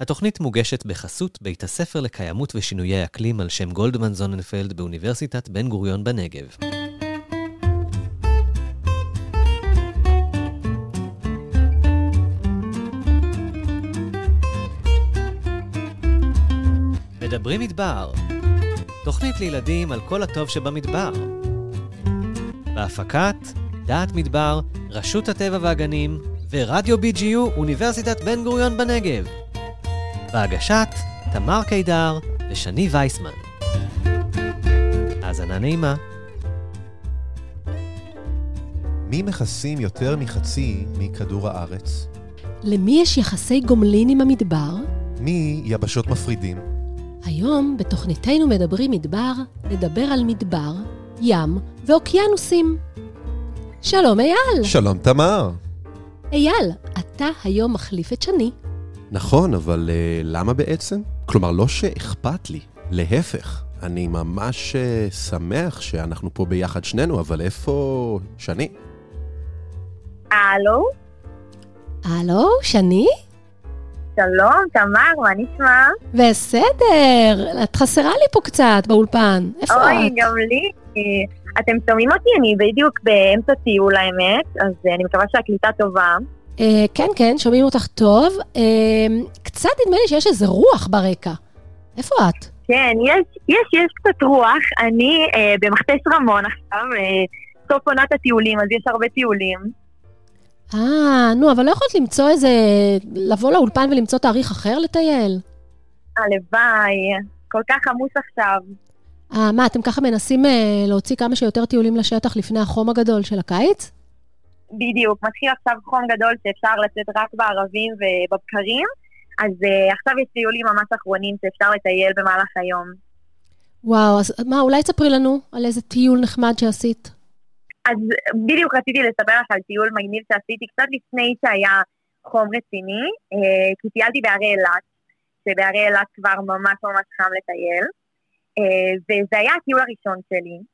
התוכנית מוגשת בחסות בית הספר לקיימות ושינויי אקלים על שם גולדמן זוננפלד באוניברסיטת בן גוריון בנגב. מדברים מדבר, תוכנית לילדים על כל הטוב שבמדבר. בהפקת דעת מדבר, רשות הטבע והגנים ורדיו BGU אוניברסיטת בן גוריון בנגב. בהגשת תמר קידר ושני וייסמן. האזנה נעימה. מי מכסים יותר מחצי מכדור הארץ? למי יש יחסי גומלין עם המדבר? מי יבשות מפרידים? היום, בתוכניתנו מדברים מדבר, נדבר על מדבר, ים ואוקיינוסים. שלום אייל. שלום תמר. אייל, אתה היום מחליף את שני. נכון, אבל uh, למה בעצם? כלומר, לא שאכפת לי, להפך. אני ממש uh, שמח שאנחנו פה ביחד שנינו, אבל איפה שני? הלו? הלו, שני? שלום, תמר, מה נשמע? בסדר, את חסרה לי פה קצת באולפן. איפה אוי, את? גם לי. אתם שומעים אותי? אני בדיוק באמצע טיול האמת, אז אה, אני מקווה שהקליטה טובה. אה, כן, כן, שומעים אותך טוב. אה, קצת נדמה לי שיש איזה רוח ברקע. איפה את? כן, יש, יש, יש קצת רוח. אני אה, במכתש רמון עכשיו, אה, סוף עונת הטיולים, אז יש הרבה טיולים. אה, נו, אבל לא יכולת למצוא איזה... לבוא לאולפן ולמצוא תאריך אחר לטייל? הלוואי, כל כך עמוס עכשיו. אה, מה, אתם ככה מנסים אה, להוציא כמה שיותר טיולים לשטח לפני החום הגדול של הקיץ? בדיוק, מתחיל עכשיו חום גדול שאפשר לצאת רק בערבים ובבקרים, אז uh, עכשיו יש טיולים ממש אחרונים שאפשר לטייל במהלך היום. וואו, אז מה, אולי תספרי לנו על איזה טיול נחמד שעשית? אז בדיוק רציתי לספר לך על טיול מגניב שעשיתי קצת לפני שהיה חום רציני, uh, כי טיילתי בערי אילת, שבערי אילת כבר ממש ממש חם לטייל, uh, וזה היה הטיול הראשון שלי.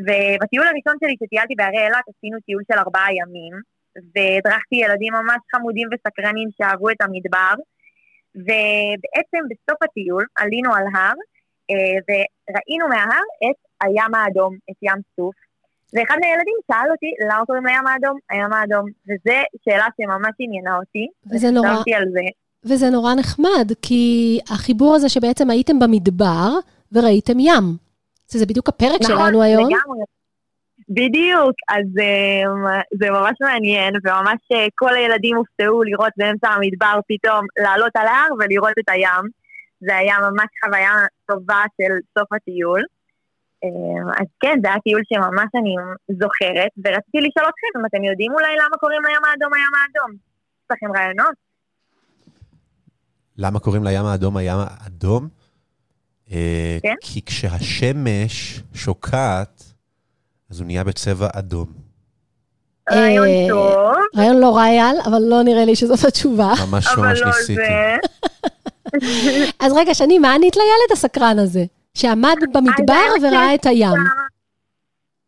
ובטיול הראשון שלי שטיילתי בערי אילת עשינו טיול של ארבעה ימים, והדרכתי ילדים ממש חמודים וסקרנים שאהבו את המדבר, ובעצם בסוף הטיול עלינו על הר, אה, וראינו מההר את הים האדום, את ים סוף, ואחד מהילדים שאל אותי למה קוראים לים האדום, הים האדום, וזו שאלה שממש עניינה אותי, וזה נורא, על זה. וזה נורא נחמד, כי החיבור הזה שבעצם הייתם במדבר וראיתם ים. שזה בדיוק הפרק שלנו נכון, היום. לגמרי. בדיוק, אז um, זה ממש מעניין, וממש uh, כל הילדים הופתעו לראות באמצע המדבר פתאום לעלות על ההר ולראות את הים. זה היה ממש חוויה טובה של סוף הטיול. Um, אז כן, זה היה טיול שממש אני זוכרת, ורציתי לשאול אתכם אם אתם יודעים אולי למה קוראים לים האדום הים האדום. יש לכם רעיונות? למה קוראים לים האדום הים האדום? אה, כן? כי כשהשמש שוקעת, אז הוא נהיה בצבע אדום. רעיון אה, טוב, רעיון לא רע אייל, אבל לא נראה לי שזאת התשובה. ממש ממש לא ניסיתי. אז רגע, שני, מה ענית לילד הסקרן הזה? שעמד במדבר האמת וראה את הים.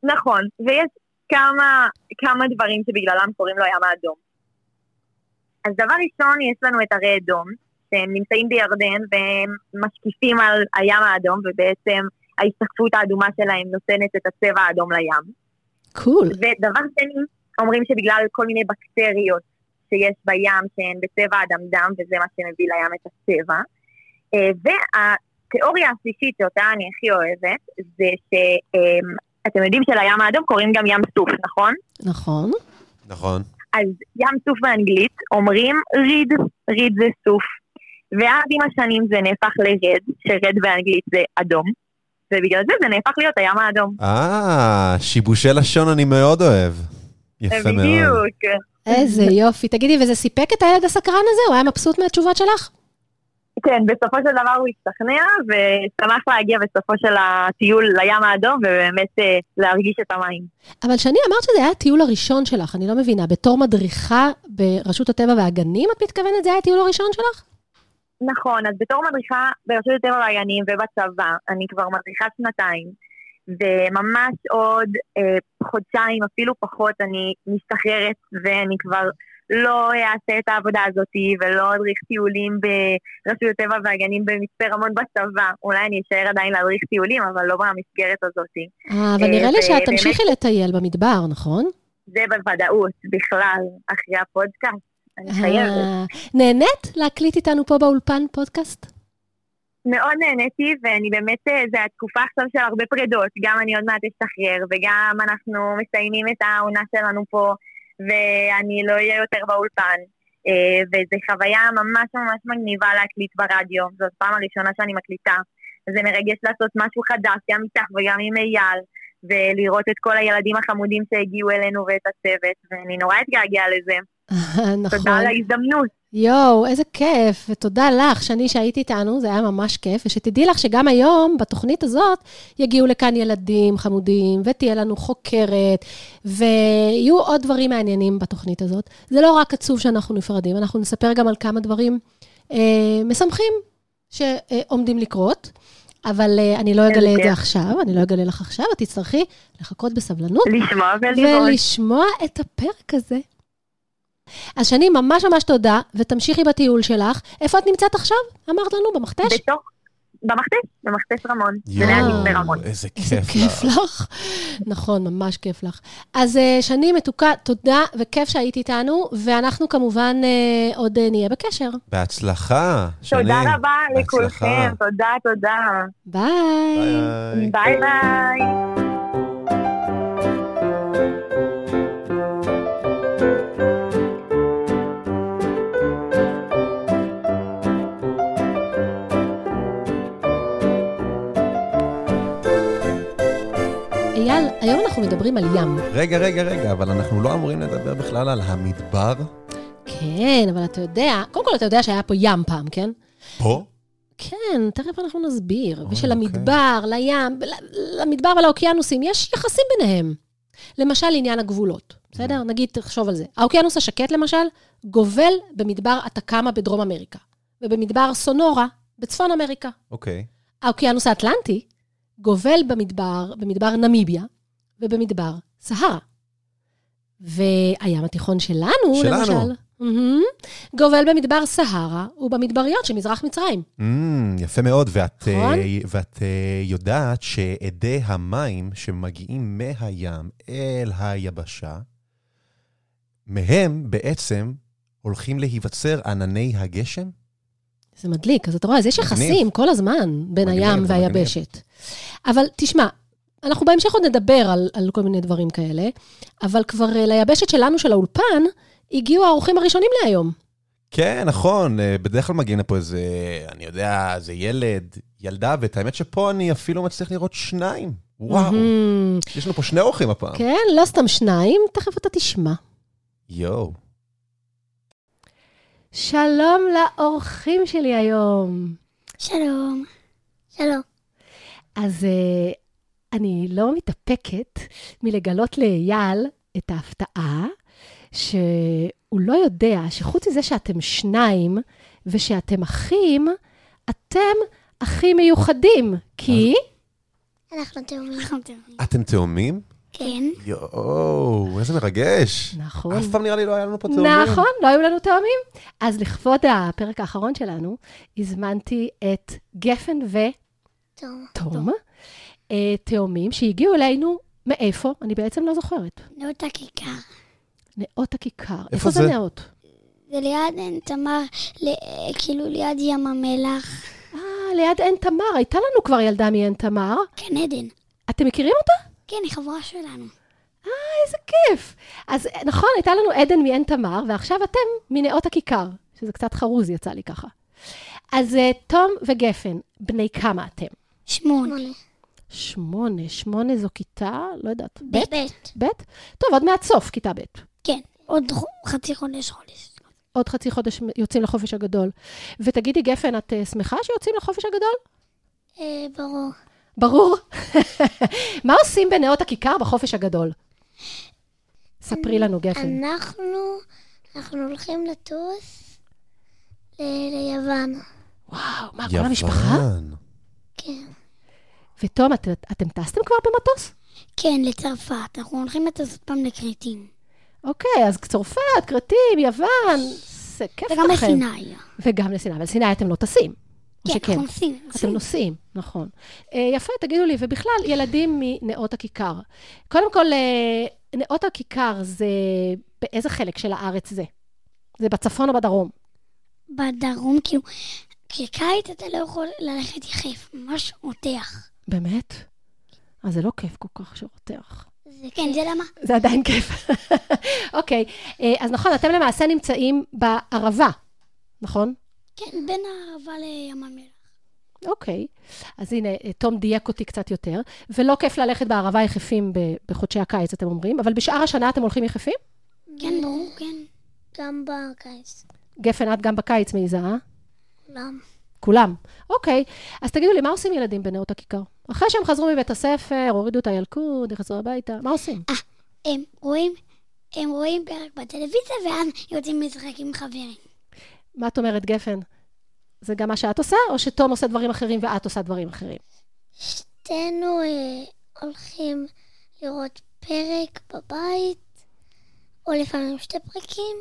נכון, ויש כמה, כמה דברים שבגללם קוראים לו הים האדום. אז דבר ראשון, יש לנו את הרי אדום, שהם נמצאים בירדן והם משקיפים על הים האדום, ובעצם ההשתקפות האדומה שלהם נותנת את הצבע האדום לים. קול. ודבר שני, אומרים שבגלל כל מיני בקטריות שיש בים שהן בצבע אדמדם, וזה מה שמביא לים את הצבע. אה, והתיאוריה השלישית שאותה אני הכי אוהבת, זה שאתם יודעים שלים האדום קוראים גם ים סוף, נכון? נכון. נכון. אז ים סוף באנגלית אומרים ריד, ריד זה סוף. ואז עם השנים זה נהפך לרד, שרד באנגלית זה אדום, ובגלל זה זה נהפך להיות הים האדום. אה, שיבושי לשון אני מאוד אוהב. יפה מאוד. בדיוק. איזה יופי. תגידי, וזה סיפק את הילד הסקרן הזה? הוא היה מבסוט מהתשובות שלך? כן, בסופו של דבר הוא השתכנע, ושמח להגיע בסופו של הטיול לים האדום, ובאמת אה, להרגיש את המים. אבל שני, אמרת שזה היה הטיול הראשון שלך, אני לא מבינה. בתור מדריכה ברשות הטבע והגנים, את מתכוונת זה היה הטיול הראשון שלך? נכון, אז בתור מדריכה ברשות הטבע והגנים ובצבא, אני כבר מדריכה שנתיים, וממש עוד אה, חודשיים, אפילו פחות, אני משתחררת, ואני כבר לא אעשה את העבודה הזאת ולא אדריך טיולים ברשות הטבע והגנים במצפה רמון בצבא. אולי אני אשאר עדיין להדריך טיולים, אבל לא במסגרת הזאת. אה, אבל נראה לי שאת תמשיכי לטייל במדבר, נכון? זה בוודאות, בכלל, אחרי הפודקאסט. אני חייבת. אה, נהנית להקליט איתנו פה באולפן פודקאסט? מאוד נהניתי, ואני באמת, אה, זו התקופה עכשיו של הרבה פרידות. גם אני עוד מעט אשתחרר, וגם אנחנו מסיימים את העונה שלנו פה, ואני לא אהיה יותר באולפן. אה, וזו חוויה ממש ממש מגניבה להקליט ברדיו. זאת פעם הראשונה שאני מקליטה. וזה מרגש לעשות משהו חדש, גם איתך וגם עם אייל, ולראות את כל הילדים החמודים שהגיעו אלינו ואת הצוות, ואני נורא אתגעגע לזה. נכון. תודה על ההזדמנות. יואו, איזה כיף, ותודה לך, שני, שהיית איתנו, זה היה ממש כיף, ושתדעי לך שגם היום, בתוכנית הזאת, יגיעו לכאן ילדים חמודים, ותהיה לנו חוקרת, ויהיו עוד דברים מעניינים בתוכנית הזאת. זה לא רק עצוב שאנחנו נפרדים, אנחנו נספר גם על כמה דברים אה, משמחים שעומדים לקרות. אבל uh, אני לא אגלה את זה עכשיו, אני לא אגלה לך עכשיו, את תצטרכי לחכות בסבלנות. לשמוע ולראות. ולשמוע את הפרק הזה. אז שני, ממש ממש תודה, ותמשיכי בטיול שלך. איפה את נמצאת עכשיו? אמרת לנו, במכתש? בתוך, במכתש, במכתש רמון. יואו. איזה איזה כיף כיף לך. נכון, ממש כיף לך. אז אה, שני מתוקה, תודה וכיף שהיית איתנו, ואנחנו כמובן אה, עוד אה, נהיה בקשר. בהצלחה, שני. תודה רבה. לכולכם, תודה, תודה. ביי. ביי ביי. היום אנחנו מדברים על ים. רגע, רגע, רגע, אבל אנחנו לא אמורים לדבר בכלל על המדבר? כן, אבל אתה יודע, קודם כל אתה יודע שהיה פה ים פעם, כן? פה? כן, תכף אנחנו נסביר. אוי, ושלמדבר, לים, ל- למדבר ולאוקיינוסים, יש יחסים ביניהם. למשל, עניין הגבולות, בסדר? נגיד, תחשוב על זה. האוקיינוס השקט, למשל, גובל במדבר אטקמה בדרום אמריקה, ובמדבר סונורה בצפון אמריקה. אוקיי. האוקיינוס האטלנטי גובל במדבר, במדבר נמיביה ובמדבר סהרה. והים התיכון שלנו, שלנו. למשל, מהמם, גובל במדבר סהרה ובמדבריות של מזרח מצרים. Mm, יפה מאוד, ואת, נכון? אה, ואת אה, יודעת שאדי המים שמגיעים מהים אל היבשה, מהם בעצם הולכים להיווצר ענני הגשם? זה מדליק, אז אתה רואה, אז יש. יחסים כל הזמן בין מגניב, הים זה מגניב. והיבשת. אבל תשמע, אנחנו בהמשך עוד נדבר על, על כל מיני דברים כאלה, אבל כבר אה, ליבשת שלנו, של האולפן, הגיעו האורחים הראשונים להיום. כן, נכון, אה, בדרך כלל מגיעים לפה איזה, אני יודע, איזה ילד, ילדה, ואת האמת שפה אני אפילו מצליח לראות שניים. וואו, מהמם. יש לנו פה שני אורחים הפעם. כן, לא סתם שניים, תכף אתה תשמע. יואו. שלום לאורחים שלי היום. שלום. שלום. אז uh, אני לא מתאפקת מלגלות לאייל את ההפתעה, שהוא לא יודע שחוץ מזה שאתם שניים ושאתם אחים, אתם אחים מיוחדים, כי... אנחנו תאומים. אתם תאומים? כן. יואו, איזה מרגש. נכון. אף פעם נראה לי לא היה לנו פה תאומים. נכון, לא היו לנו תאומים. אז לכבוד הפרק האחרון שלנו, הזמנתי את גפן תאום. ותום, אה, תאומים שהגיעו אלינו, מאיפה? אני בעצם לא זוכרת. נאות הכיכר. נאות הכיכר. איפה איפה זה זה? נאות? זה ליד עין תמר, ל- כאילו ליד ים המלח. אה, ליד עין תמר. הייתה לנו כבר ילדה מעין תמר. כן, עדן. אתם מכירים אותה? כן, היא חברה שלנו. אה, איזה כיף. אז אה, נכון, הייתה לנו עדן מעין תמר, ועכשיו אתם מנאות הכיכר, שזה קצת חרוז יצא לי ככה. אז אה, תום וגפן, בני כמה אתם? שמונה. שמונה. שמונה זו כיתה, לא יודעת, ב'? בית. ב'? טוב, עוד מעט סוף כיתה ב'. כן. עוד חצי חודש חודש. עוד חצי חודש יוצאים לחופש הגדול. ותגידי, גפן, את אה, שמחה שיוצאים לחופש הגדול? אה, ברור. ברור. מה עושים בנאות הכיכר בחופש הגדול? ספרי לנו, גפן. אנחנו, אנחנו הולכים לטוס ל- ליוון. וואו, מה, כל המשפחה? יוון. כן. ותום, את, אתם טסתם כבר במטוס? כן, לצרפת. אנחנו הולכים לטוס פעם לכרתים. אוקיי, אז צרפת, כרתים, יוון, זה כיף לכם. וגם לסיני. וגם לסיני, אבל סיני אתם לא טסים. כן, שכן? אנחנו נוסעים. אתם נוסעים, נכון. אה, יפה, תגידו לי, ובכלל, ילדים מנאות הכיכר. קודם כל, אה, נאות הכיכר זה, באיזה חלק של הארץ זה? זה בצפון או בדרום? בדרום, כאילו, כקיץ אתה לא יכול ללכת יחף, ממש רותח. באמת? אז זה לא כיף כל כך שרותח. זה כן, זה למה? זה עדיין כיף. אוקיי, אה, אז נכון, אתם למעשה נמצאים בערבה, נכון? כן, בין הערבה לים המלח. אוקיי. אז הנה, אה, תום דייק אותי קצת יותר. ולא כיף ללכת בערבה יחפים בחודשי הקיץ, אתם אומרים, אבל בשאר השנה אתם הולכים יחפים? כן, ברור, כן. גם בקיץ. גפן, את גם בקיץ מעיזה, אה? כולם. כולם. אוקיי, אז תגידו לי, מה עושים ילדים בנאות הכיכר? אחרי שהם חזרו מבית הספר, הורידו את הילקוט, נכנסו הביתה, מה עושים? הם רואים, הם רואים פרק בטלוויזיה, ואז יוצאים לשחק עם חברים. מה את אומרת, גפן? זה גם מה שאת עושה, או שתום עושה דברים אחרים ואת עושה דברים אחרים? שתינו אה, הולכים לראות פרק בבית, או לפעמים שתי פרקים,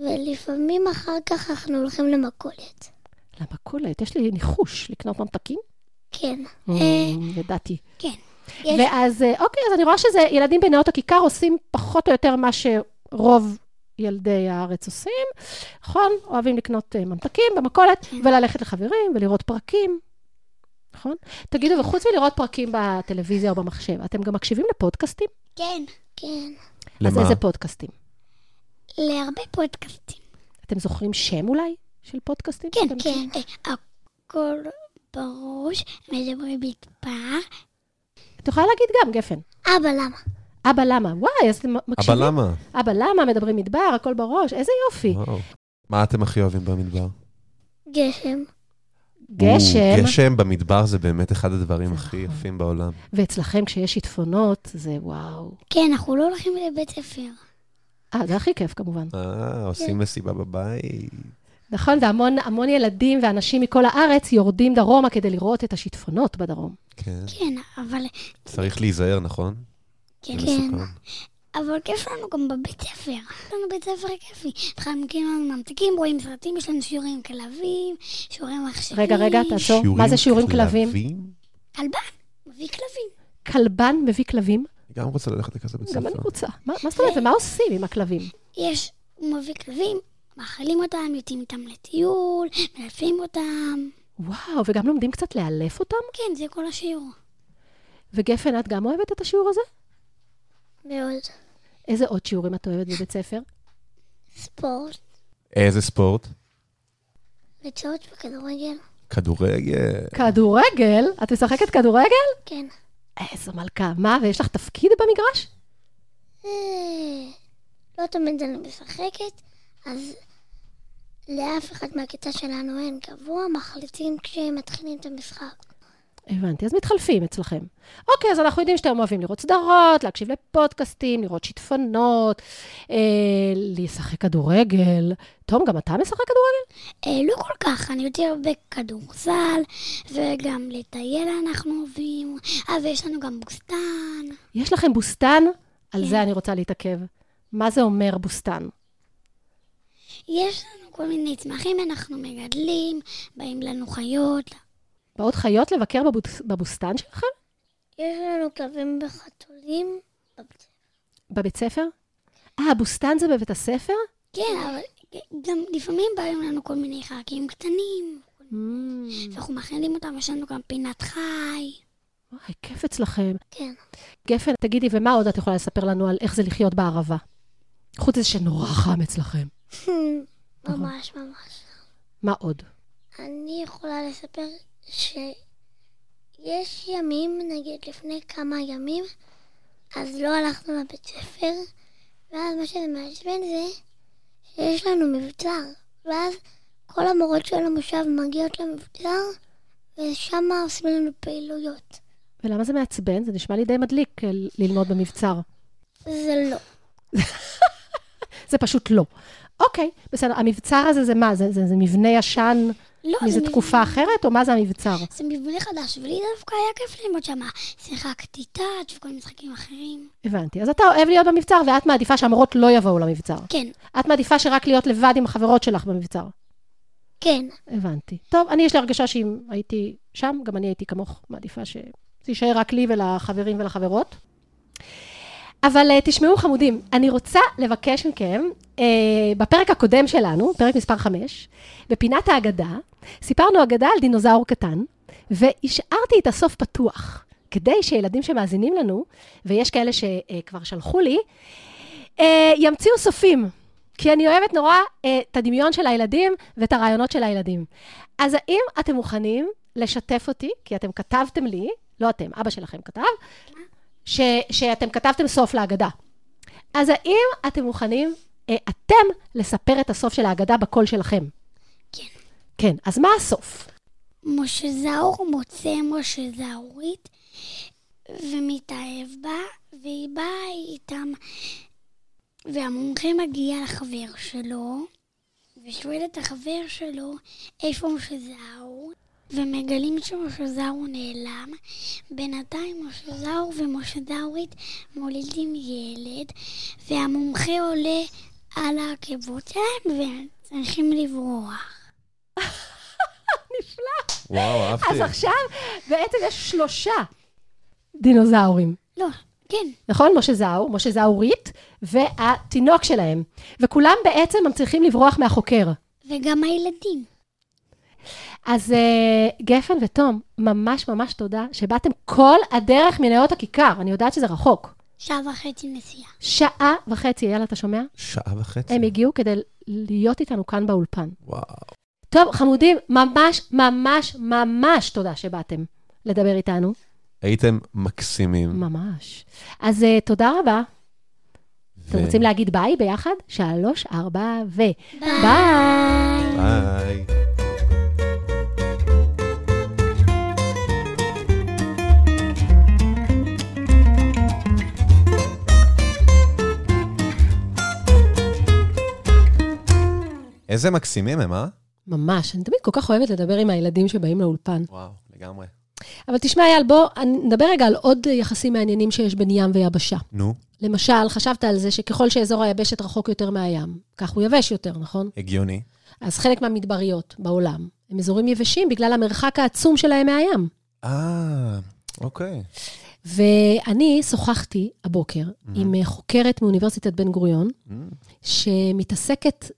ולפעמים אחר כך אנחנו הולכים למכולת. למכולת, יש לי ניחוש לקנות ממתקים? כן. Mm, אה, ידעתי. כן. ואז, אה, אוקיי, אז אני רואה שזה, ילדים בנאות הכיכר עושים פחות או יותר מה שרוב ילדי הארץ עושים, נכון? אוהבים לקנות אה, ממתקים במכולת, וללכת לחברים ולראות פרקים, נכון? תגידו, וחוץ מלראות פרקים בטלוויזיה או במחשב, אתם גם מקשיבים לפודקאסטים? כן, כן. אז למה? איזה פודקאסטים? להרבה פודקאסטים. אתם זוכרים שם אולי של פודקאסטים? כן, כן. אה, הכל בראש, מדברים מדבר. את יכולה להגיד גם, גפן. אבא, למה? אבא למה? וואי, אז אתם מקשיבים? אבל למה? אבא למה? מדברים מדבר, הכל בראש, איזה יופי. וואו. מה אתם הכי אוהבים במדבר? גשם. גשם, או, גשם במדבר זה באמת אחד הדברים הכי יפים בעולם. ואצלכם כשיש שיטפונות, זה וואו. כן, אנחנו לא הולכים לבית ספר. אה, זה הכי כיף כמובן. אה, עושים מסיבה בבית. נכון, והמון המון ילדים ואנשים מכל הארץ יורדים דרומה כדי לראות את השיטפונות בדרום. כן. כן, אבל... צריך להיזהר, נכון? כן, כן. אבל כיף לנו גם בבית ספר. יש לנו בית ספר כיפי. מתחמקים לנו ממתיקים, רואים סרטים, יש לנו שיעורים כלבים, שיעורים מחשבים. רגע, רגע, תעצור. מה זה שיעורים כלבים? כלבן, מביא כלבים. כלבן מביא כלבים? אני גם רוצה ללכת לכזה בית גם אני ספר. רוצה. מה מה זאת אומרת, ומה עושים עם הכלבים? יש, הוא מביא כלבים, מאכילים אותם, יוצאים איתם לטיול, מלפים אותם. וואו, וגם לומדים קצת לאלף אותם? כן, זה כל השיעור. וגפן, את גם אוהבת את השיעור הזה? מאוד. איזה עוד שיעורים את אוהבת בבית ספר? ספורט. איזה ספורט? לצעות בכדורגל. כדורגל. כדורגל? את משחקת כדורגל? כן. איזו מלכה. מה, ויש לך תפקיד במגרש? אה, לא תמיד אני משחקת, אז לאף אחד מהכיתה שלנו אין קבוע, מחליטים כשהם מתחילים את המשחק. הבנתי, אז מתחלפים אצלכם. אוקיי, אז אנחנו יודעים שאתם אוהבים לראות סדרות, להקשיב לפודקאסטים, לראות שיטפונות, אה, לשחק כדורגל. תום, גם אתה משחק כדורגל? אה, לא כל כך, אני יותר בכדורסל, וגם לטייל אנחנו אוהבים, אה, ויש לנו גם בוסתן. יש לכם בוסתן? על כן. זה אני רוצה להתעכב. מה זה אומר בוסתן? יש לנו כל מיני צמחים, אנחנו מגדלים, באים לנו חיות. באות חיות לבקר בבוס, בבוסתן שלכם? יש לנו כלבים וחתולים בבית בבית ספר? אה, הבוסתן זה בבית הספר? כן, אבל גם לפעמים באים לנו כל מיני חלקים קטנים, Mm, ואנחנו מכינים אותם, יש לנו גם פינת חי. וואי, כיף אצלכם. כן. גפן, תגידי, ומה עוד את יכולה לספר לנו על איך זה לחיות בערבה? חוץ מזה שנורא חם אצלכם. ממש ממש. מה עוד? אני יכולה לספר שיש ימים, נגיד לפני כמה ימים, אז לא הלכנו לבית ספר, ואז מה שזה מעצבן זה שיש לנו מבצר, ואז כל המורות של המושב מגיעות למבצר, ושם עושים לנו פעילויות. ולמה זה מעצבן? זה נשמע לי די מדליק אה, ללמוד במבצר. זה לא. זה פשוט לא. אוקיי, בסדר. המבצר הזה זה מה? זה, זה, זה מבנה ישן לא, זה תקופה מבנה- אחרת, או מה זה המבצר? זה מבנה חדש, ולי דווקא היה כיף ללמוד שם. שיחקתי טאץ' וכל משחקים אחרים. הבנתי. אז אתה אוהב להיות במבצר, ואת מעדיפה שהמורות לא יבואו למבצר. כן, את מעדיפה שרק להיות לבד עם החברות שלך במבצר. כן. הבנתי. טוב, אני, יש לי הרגשה שאם הייתי שם, גם אני הייתי כמוך, מעדיפה שזה יישאר רק לי ולחברים ולחברות. אבל uh, תשמעו, חמודים, אני רוצה לבקש מכם, uh, בפרק הקודם שלנו, פרק מספר 5, בפינת ההגדה, סיפרנו אגדה על דינוזאור קטן, והשארתי את הסוף פתוח, כדי שילדים שמאזינים לנו, ויש כאלה שכבר שלחו לי, ימציאו סופים. כי אני אוהבת נורא את הדמיון של הילדים ואת הרעיונות של הילדים. אז האם אתם מוכנים לשתף אותי, כי אתם כתבתם לי, לא אתם, אבא שלכם כתב, ש, שאתם כתבתם סוף להגדה. אז האם אתם מוכנים, אה, אתם, לספר את הסוף של ההגדה בקול שלכם? כן. כן, אז מה הסוף? משה זאור מוצא משה זאורית ומתאהב בה, והיא באה איתם, והמומחה מגיע לחבר שלו, ושואל את החבר שלו איפה משה זאור, ומגלים שמשה זאור נעלם. בינתיים ומשה זאורית מולידים ילד, והמומחה עולה על העקבות שלהם, והם צריכים לברוח. וואו, אהבתי. אז עכשיו, בעצם יש שלושה דינוזאורים. לא, כן. נכון? משה זאור, משה זאורית, והתינוק שלהם. וכולם בעצם הם צריכים לברוח מהחוקר. וגם הילדים. אז uh, גפן ותום, ממש ממש תודה שבאתם כל הדרך מנאות הכיכר. אני יודעת שזה רחוק. שעה וחצי נסיעה. שעה וחצי, יאללה, אתה שומע? שעה וחצי. הם הגיעו כדי להיות איתנו כאן באולפן. וואו. טוב, חמודים, ממש, ממש, ממש תודה שבאתם לדבר איתנו. הייתם מקסימים. ממש. אז אה, תודה רבה. אתם ו- רוצים להגיד ביי ביחד? שלוש, ארבע, ו... ביי. ביי. איזה מקסימים הם, אה? ממש, אני תמיד כל כך אוהבת לדבר עם הילדים שבאים לאולפן. וואו, לגמרי. אבל תשמע, אייל, בוא נדבר רגע על עוד יחסים מעניינים שיש בין ים ויבשה. נו, למשל, חשבת על זה שככל שאזור היבשת רחוק יותר מהים, כך הוא יבש יותר, נכון? הגיוני. אז חלק מהמדבריות בעולם הם אזורים יבשים בגלל המרחק העצום שלהם מהים. אה, אוקיי. ואני שוחחתי הבוקר עם אה, חוקרת מאוניברסיטת בן גוריון, Mm, שמתעסקת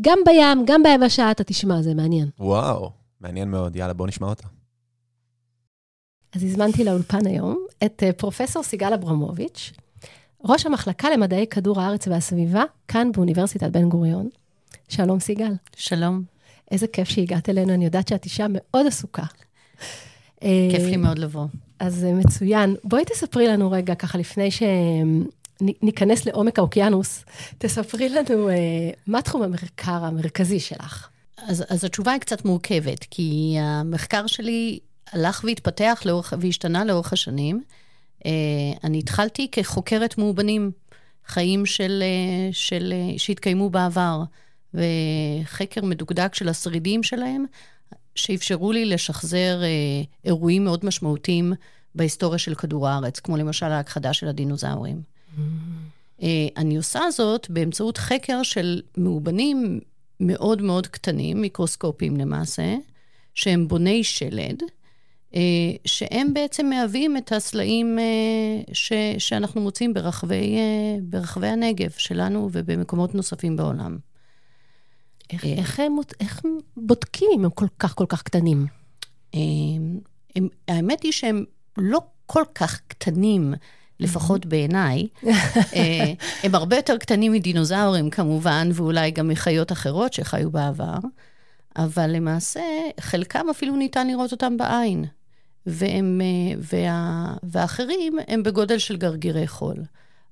גם בים, גם ביבשה, אתה תשמע, זה מעניין. וואו, מעניין מאוד. יאללה, בוא נשמע אותה. אז הזמנתי לאולפן היום את אה, פרופסור סיגל אברמוביץ', ראש המחלקה למדעי כדור הארץ והסביבה, כאן באוניברסיטת בן גוריון. שלום, סיגל. שלום, איזה כיף שהגעת אלינו, אני יודעת שאת אישה מאוד עסוקה. אה, כיף לי מאוד לבוא. אז אה, מצוין. בואי תספרי לנו רגע, ככה לפני שניכנס לעומק האוקיינוס, תספרי לנו אה, מה תחום המחקר המרכזי שלך. אז, אז התשובה היא קצת מורכבת, כי המחקר שלי הלך והתפתח לאורך, והשתנה לאורך השנים. אה, אני התחלתי כחוקרת מאובנים, חיים של, אה, של, שהתקיימו בעבר, וחקר מדוקדק של השרידים שלהם, שאפשרו לי לשחזר אה, אירועים מאוד משמעותיים בהיסטוריה של כדור הארץ, כמו למשל ההכחדה של הדינוזאורים. אה, אני עושה זאת באמצעות חקר של מאובנים מאוד מאוד קטנים, מיקרוסקופיים למעשה, שהם בוני שלד, אה, שהם בעצם מהווים את הסלעים אה, ש, שאנחנו מוצאים ברחבי, ברחבי הנגב שלנו ובמקומות נוספים בעולם. איך. איך, הם, איך הם בודקים אם הם כל כך כל כך קטנים? הם, האמת היא שהם לא כל כך קטנים, לפחות בעיניי. אה, הם הרבה יותר קטנים מדינוזאורים כמובן, ואולי גם מחיות אחרות שחיו בעבר, אבל למעשה, חלקם אפילו ניתן לראות אותם בעין. והם, אה, וה, והאחרים הם בגודל של גרגירי חול.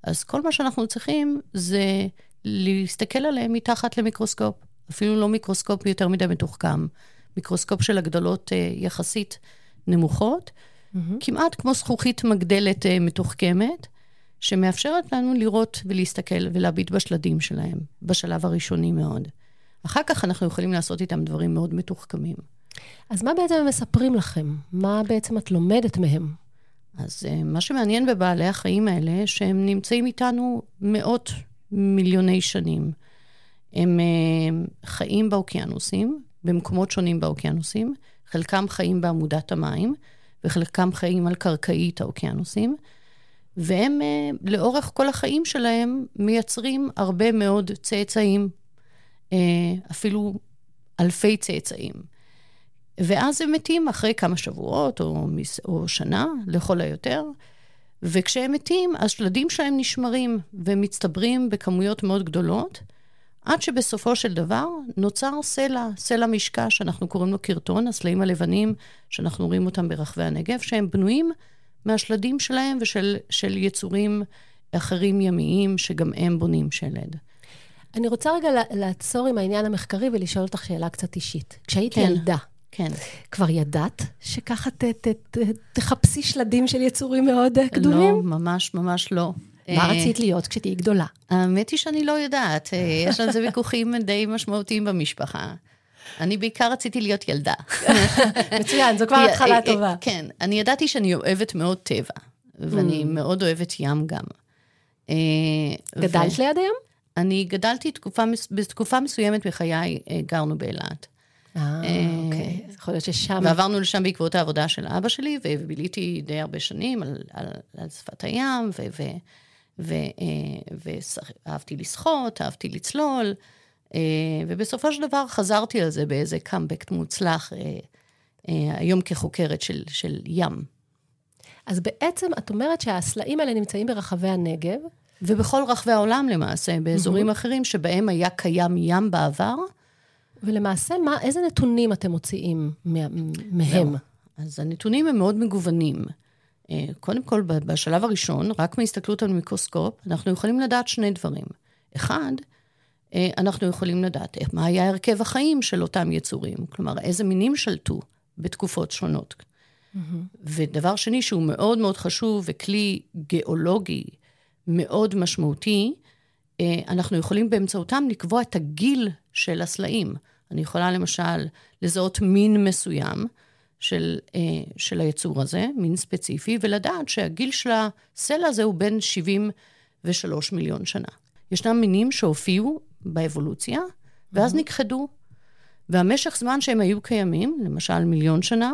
אז כל מה שאנחנו צריכים זה להסתכל עליהם מתחת למיקרוסקופ, אפילו לא מיקרוסקופ יותר מדי מתוחכם, מיקרוסקופ של הגדלות אה, יחסית נמוכות, כמעט כמו זכוכית מגדלת אה, מתוחכמת, שמאפשרת לנו לראות ולהסתכל ולהביט בשלדים שלהם, בשלב הראשוני מאוד. אחר כך אנחנו יכולים לעשות איתם דברים מאוד מתוחכמים. אז מה בעצם הם מספרים לכם? מה בעצם את לומדת מהם? אז אה, מה שמעניין בבעלי החיים האלה, שהם נמצאים איתנו מאות מיליוני שנים. הם אה, חיים באוקיינוסים, במקומות שונים באוקיינוסים, חלקם חיים בעמודת המים, וחלקם חיים על קרקעית האוקיינוסים, והם אה, לאורך כל החיים שלהם מייצרים הרבה מאוד צאצאים, אפילו אלפי צאצאים. ואז הם מתים אחרי כמה שבועות או, או שנה, לכל היותר. וכשהם מתים, השלדים שלהם נשמרים ומצטברים בכמויות מאוד גדולות, עד שבסופו של דבר נוצר סלע, סלע משקע שאנחנו קוראים לו קרטון, הסלעים הלבנים שאנחנו רואים אותם ברחבי הנגב, שהם בנויים מהשלדים שלהם ושל יצורים אחרים ימיים שגם הם בונים שלד. אני רוצה רגע לעצור עם העניין המחקרי ולשאול אותך שאלה קצת אישית. כשהיית כן. ילדה, כן. כבר ידעת שככה ת, ת, ת, תחפשי שלדים של יצורים מאוד אה, גדולים? לא, ממש ממש לא. מה רצית להיות כשתהיי גדולה? האמת היא שאני לא יודעת. אה, יש על זה ויכוחים די משמעותיים במשפחה. אני בעיקר רציתי להיות ילדה. מצוין, זו כבר התחלה אה, טובה. כן, אני ידעתי שאני אוהבת מאוד טבע, ואני Mm. מאוד אוהבת ים גם. גדלת ליד הים? אני גדלתי תקופה, בתקופה מסוימת בחיי, גרנו באילת. אה, אוקיי. יכול להיות ששם... ועברנו לשם בעקבות העבודה של אבא שלי, וביליתי די הרבה שנים על, על, על שפת הים, ו, ו, ואהבתי לשחות, אהבתי לצלול, אה, ובסופו של דבר חזרתי על זה באיזה קאמבקט מוצלח, אה, היום כחוקרת של, של ים. אז בעצם את אומרת שהסלעים האלה נמצאים ברחבי הנגב. ובכל רחבי העולם למעשה, באזורים mm-hmm. אחרים שבהם היה קיים ים בעבר, ולמעשה, מה, איזה נתונים אתם מוציאים מהם? אז הנתונים הם מאוד מגוונים. אה, קודם כל, בשלב הראשון, רק מהסתכלות על מיקרוסקופ, אנחנו יכולים לדעת שני דברים. אחד, אה, אנחנו יכולים לדעת מה היה הרכב החיים של אותם יצורים, כלומר, איזה מינים שלטו בתקופות שונות. Mm-hmm. ודבר שני, שהוא מאוד מאוד חשוב וכלי גיאולוגי מאוד משמעותי, אה, אנחנו יכולים באמצעותם לקבוע את הגיל של הסלעים. אני יכולה למשל לזהות מין מסוים של, אה, של היצור הזה, מין ספציפי, ולדעת שהגיל של הסלע הזה הוא בין 73 מיליון שנה. ישנם מינים שהופיעו באבולוציה, ואז mm-hmm. נכחדו. והמשך זמן שהם היו קיימים, למשל מיליון שנה,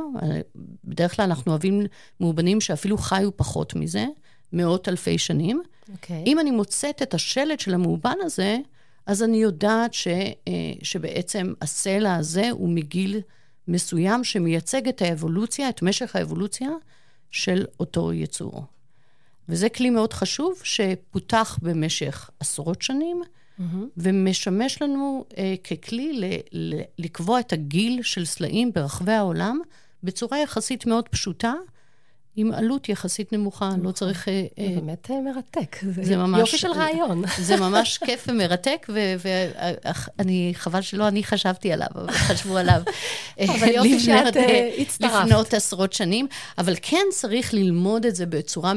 בדרך כלל אנחנו אוהבים מאובנים שאפילו חיו פחות מזה, מאות אלפי שנים. Okay. אוקיי. אם אני מוצאת את השלד של המאובן הזה, אז אני יודעת ש, שבעצם הסלע הזה הוא מגיל מסוים שמייצג את האבולוציה, את משך האבולוציה של אותו יצור. וזה כלי מאוד חשוב שפותח במשך עשרות שנים, mm-hmm. ומשמש לנו אה, ככלי ל, ל, לקבוע את הגיל של סלעים ברחבי העולם בצורה יחסית מאוד פשוטטה, עם עלות יחסית נמוכה, לא צריך... זה באמת מרתק. זה ממש... יופי של רעיון. זה ממש כיף ומרתק, ואני, חבל שלא אני חשבתי עליו, אבל חשבו עליו. אבל יופי שאת הצטרפת. לפנות עשרות שנים, אבל כן צריך ללמוד את זה בצורה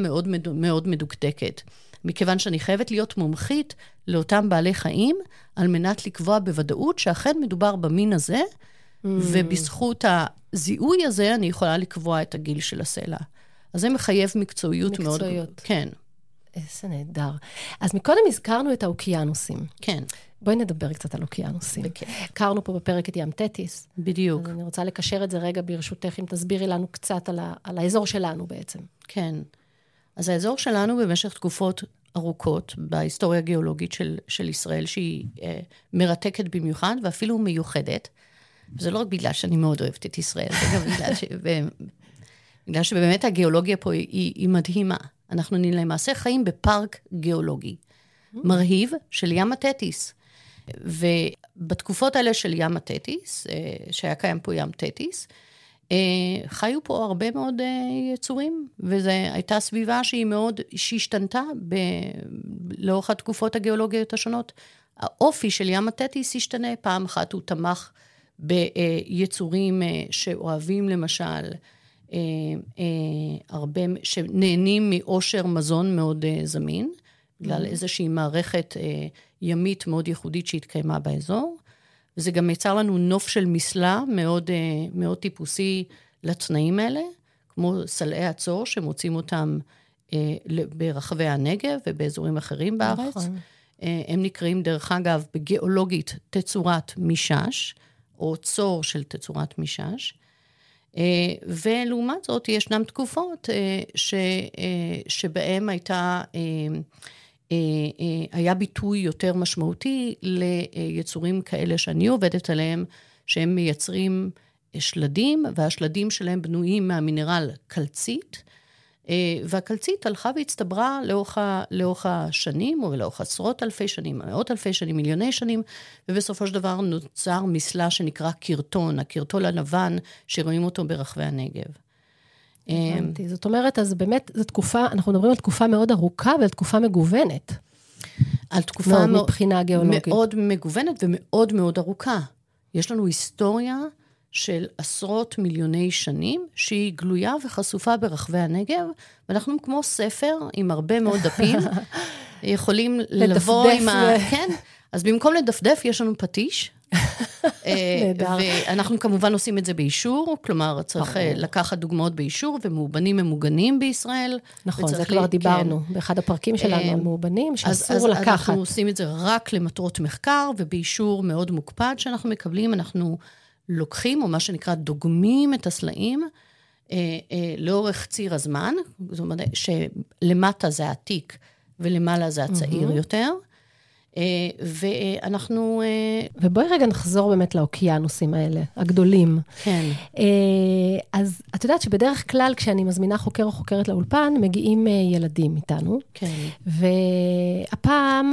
מאוד מדוקדקת. מכיוון שאני חייבת להיות מומחית לאותם בעלי חיים, על מנת לקבוע בוודאות שאכן מדובר במין הזה, ובזכות הזיהוי הזה אני יכולה לקבוע את הגיל של הסלע. אז זה מחייב מקצועיות, מקצועיות. מאוד... מקצועיות. כן. איזה נהדר. אז מקודם הזכרנו את האוקיינוסים. כן. בואי נדבר קצת על אוקיינוסים. הכרנו פה בפרק את ים תטיס. בדיוק. אז אני רוצה לקשר את זה רגע ברשותך, אם תסבירי לנו קצת על, ה, על האזור שלנו בעצם. כן. אז האזור שלנו במשך תקופות ארוכות בהיסטוריה הגיאולוגית של, של ישראל, שהיא אה, מרתקת במיוחד ואפילו מיוחדת. וזה לא רק בגלל שאני מאוד אוהבת את ישראל, זה גם בגלל ש... בגלל שבאמת הגיאולוגיה פה היא, היא מדהימה. אנחנו למעשה חיים בפארק גיאולוגי מרהיב של ים התטיס. ובתקופות האלה של ים התטיס, אה, שהיה קיים פה ים תטיס, אה, חיו פה הרבה מאוד אה, יצורים, וזו הייתה סביבה שהיא מאוד, שהשתנתה ב, לאורך התקופות הגיאולוגיות השונות. האופי של ים התטיס השתנה, פעם אחת הוא תמך ביצורים שאוהבים למשל, הרבה, שנהנים מאושר מזון מאוד אה, זמין, בגלל mm-hmm. איזושהי מערכת אה, ימית מאוד ייחודית שהתקיימה באזור. וזה גם יצר לנו נוף של מסלע מאוד, מאוד טיפוסי לתנאים האלה, כמו סלעי הצור, שמוצאים אותם ברחבי הנגב ובאזורים אחרים בארץ. נכון. הם נקראים, דרך אגב, בגיאולוגית תצורת מישש, או צור של תצורת מישש. ולעומת זאת, ישנן תקופות ש, שבהן הייתה, היה ביטוי יותר משמעותי ליצורים כאלה שאני עובדת עליהם, שהם מייצרים שלדים, והשלדים שלהם בנויים מהמינרל קלצית. אה, והקלצית הלכה והצטברה לאורך, לאורך השנים, או לאורך עשרות אלפי שנים, מאות אלפי שנים, מיליוני שנים, ובסופו של דבר נוצר מסלע שנקרא קרטון, הקרטול הלבן, שרואים אותו ברחבי הנגב. הבנתי. זאת אומרת, אז באמת, זו תקופה, אנחנו מדברים על תקופה מאוד ארוכה ועל תקופה מגוונת. על תקופה מאוד, מבחינה גיאולוגית. מאוד מגוונת ומאוד מאוד ארוכה. יש לנו היסטוריה של עשרות מיליוני שנים, שהיא גלויה וחשופה ברחבי הנגב, ואנחנו כמו ספר עם הרבה מאוד דפים, יכולים לבוא עם ה... כן, אז במקום לדפדף, יש לנו פטיש. אה, ואנחנו כמובן עושים את זה באישור, כלומר, צריך אה, לקחת דוגמאות באישור, ומאובנים ממוגנים בישראל. נכון, זה כבר דיברנו כן. באחד הפרקים שלנו אה, מאובנים, שאסור לקחת. אז אנחנו עושים את זה רק למטרות מחקר, ובאישור מאוד מוקפד שאנחנו מקבלים, אנחנו... לוקחים, או מה שנקרא דוגמים את הסלעים אה, אה, לאורך ציר הזמן, זאת אומרת שלמטה זה העתיק ולמעלה זה הצעיר mm-hmm. יותר. אה, ואנחנו... אה, ובואי רגע נחזור באמת לאוקיינוסים האלה, הגדולים. כן. אה, אז את יודעת שבדרך כלל כשאני מזמינה חוקר או חוקרת לאולפן, מגיעים ילדים איתנו. כן. והפעם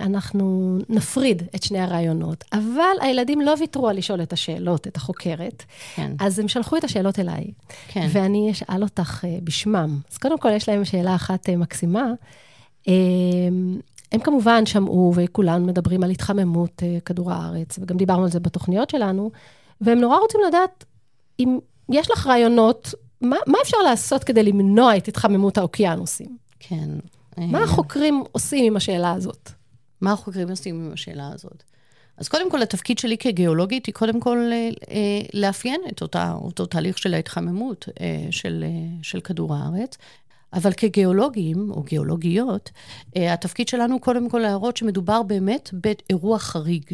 אנחנו נפריד את שני הרעיונות, אבל הילדים לא ויתרו על לשאול את השאלות, את החוקרת. כן. אז הם שלחו את השאלות אליי. כן. ואני אשאל אותך בשמם. אז קודם כל, יש להם שאלה אחת מקסימה. הם כמובן שמעו, וכולנו מדברים על התחממות uh, כדור הארץ, וגם דיברנו על זה בתוכניות שלנו, והם נורא רוצים לדעת אם יש לך רעיונות, מה, מה אפשר לעשות כדי למנוע את התחממות האוקיינוסים? כן. מה החוקרים עושים עם השאלה הזאת? מה החוקרים עושים עם השאלה הזאת? אז קודם כל, התפקיד שלי כגיאולוגית היא קודם כל אה, אה, לאפיין את אותה, אותו תהליך של ההתחממות של, של כדור הארץ. אבל כגיאולוגים, או גיאולוגיות, אה, התפקיד שלנו הוא קודם כל להראות שמדובר באמת באירוע חריג,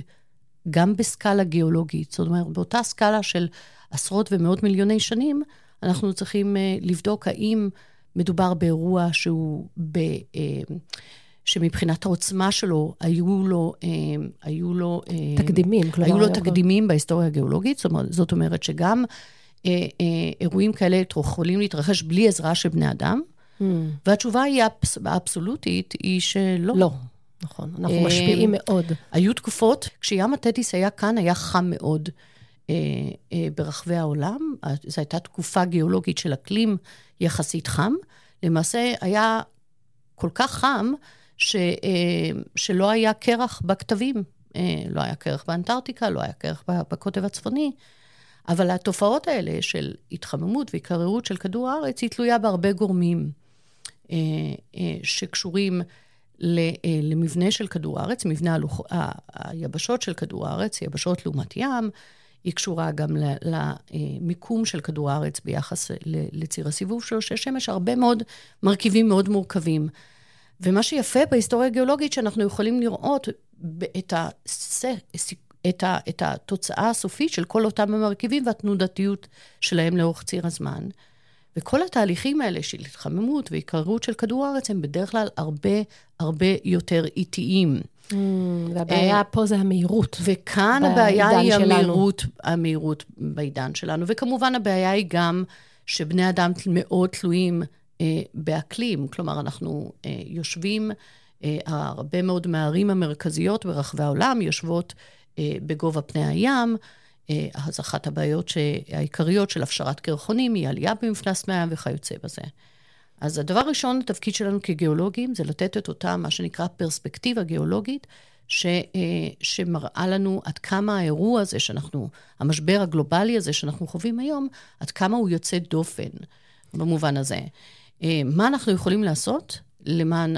גם בסקאלה גיאולוגית. זאת אומרת, באותה סקאלה של עשרות ומאות מיליוני שנים, אנחנו צריכים אה, לבדוק האם מדובר באירוע שהוא ב... אה, שמבחינת העוצמה שלו, היו לו... היו לו... תקדימים, כלומר... היו לו תקדימים בהיסטוריה הגיאולוגית, זאת אומרת, זאת אומרת שגם אירועים כאלה יכולים להתרחש בלי עזרה של בני אדם, Mm. והתשובה היא האפס, האבסולוטית, היא שלא. לא, נכון, אנחנו משפיעים מאוד. היו תקופות, כים התטיס היה כאן, היה חם מאוד אה, אה, ברחבי העולם. זו הייתה תקופה גיאולוגית של אקלים יחסית חם. למעשה היה כל כך חם, ש, אה, שלא היה קרח בכתבים. אה, לא היה קרח באנטארקטיקה, לא היה קרח בקוטב הצפוני. אבל התופעות האלה של התחממות והתקררות של כדור הארץ, היא תלויה בהרבה גורמים. אה, אה, שקשורים אה, למבנה של כדור הארץ, מבנה הלוח... היבשות של כדור הארץ, יבשות לעומת ים, היא קשורה גם למיקום של כדור הארץ ביחס לציר הסיבוב שלו, שיש שמש הרבה מאוד מרכיבים מאוד מורכבים. ומה שיפה בהיסטוריה הגיאולוגית, שאנחנו יכולים לראות את, הס... את, ה... את התוצאה הסופית של כל אותם המרכיבים והתנודתיות שלהם לאורך ציר הזמן. וכל התהליכים האלה של התחממות והתקררות של כדור הארץ הם בדרך כלל הרבה הרבה יותר איטיים. Mm, והבעיה אה, פה זה המהירות. וכאן הבעיה היא המהירות, המהירות בעידן שלנו. וכמובן הבעיה היא גם שבני אדם מאוד תלויים אה, באקלים. כלומר, אנחנו אה, יושבים, אה, הרבה מאוד מהערים המרכזיות ברחבי העולם יושבות אה, בגובה פני הים. אה, אז אחת הבעיות העיקריות של הפשרת קרחונים היא עלייה במפלס מי הים וכיוצא בזה. אז הדבר הראשון, התפקיד שלנו כגיאולוגים, זה לתת את אותה, מה שנקרא פרספקטיבה גיאולוגית, ש, אה, שמראה לנו עד כמה האירוע הזה שאנחנו, המשבר הגלובלי הזה שאנחנו חווים היום, עד כמה הוא יוצא דופן במובן הזה. אה, מה אנחנו יכולים לעשות למען,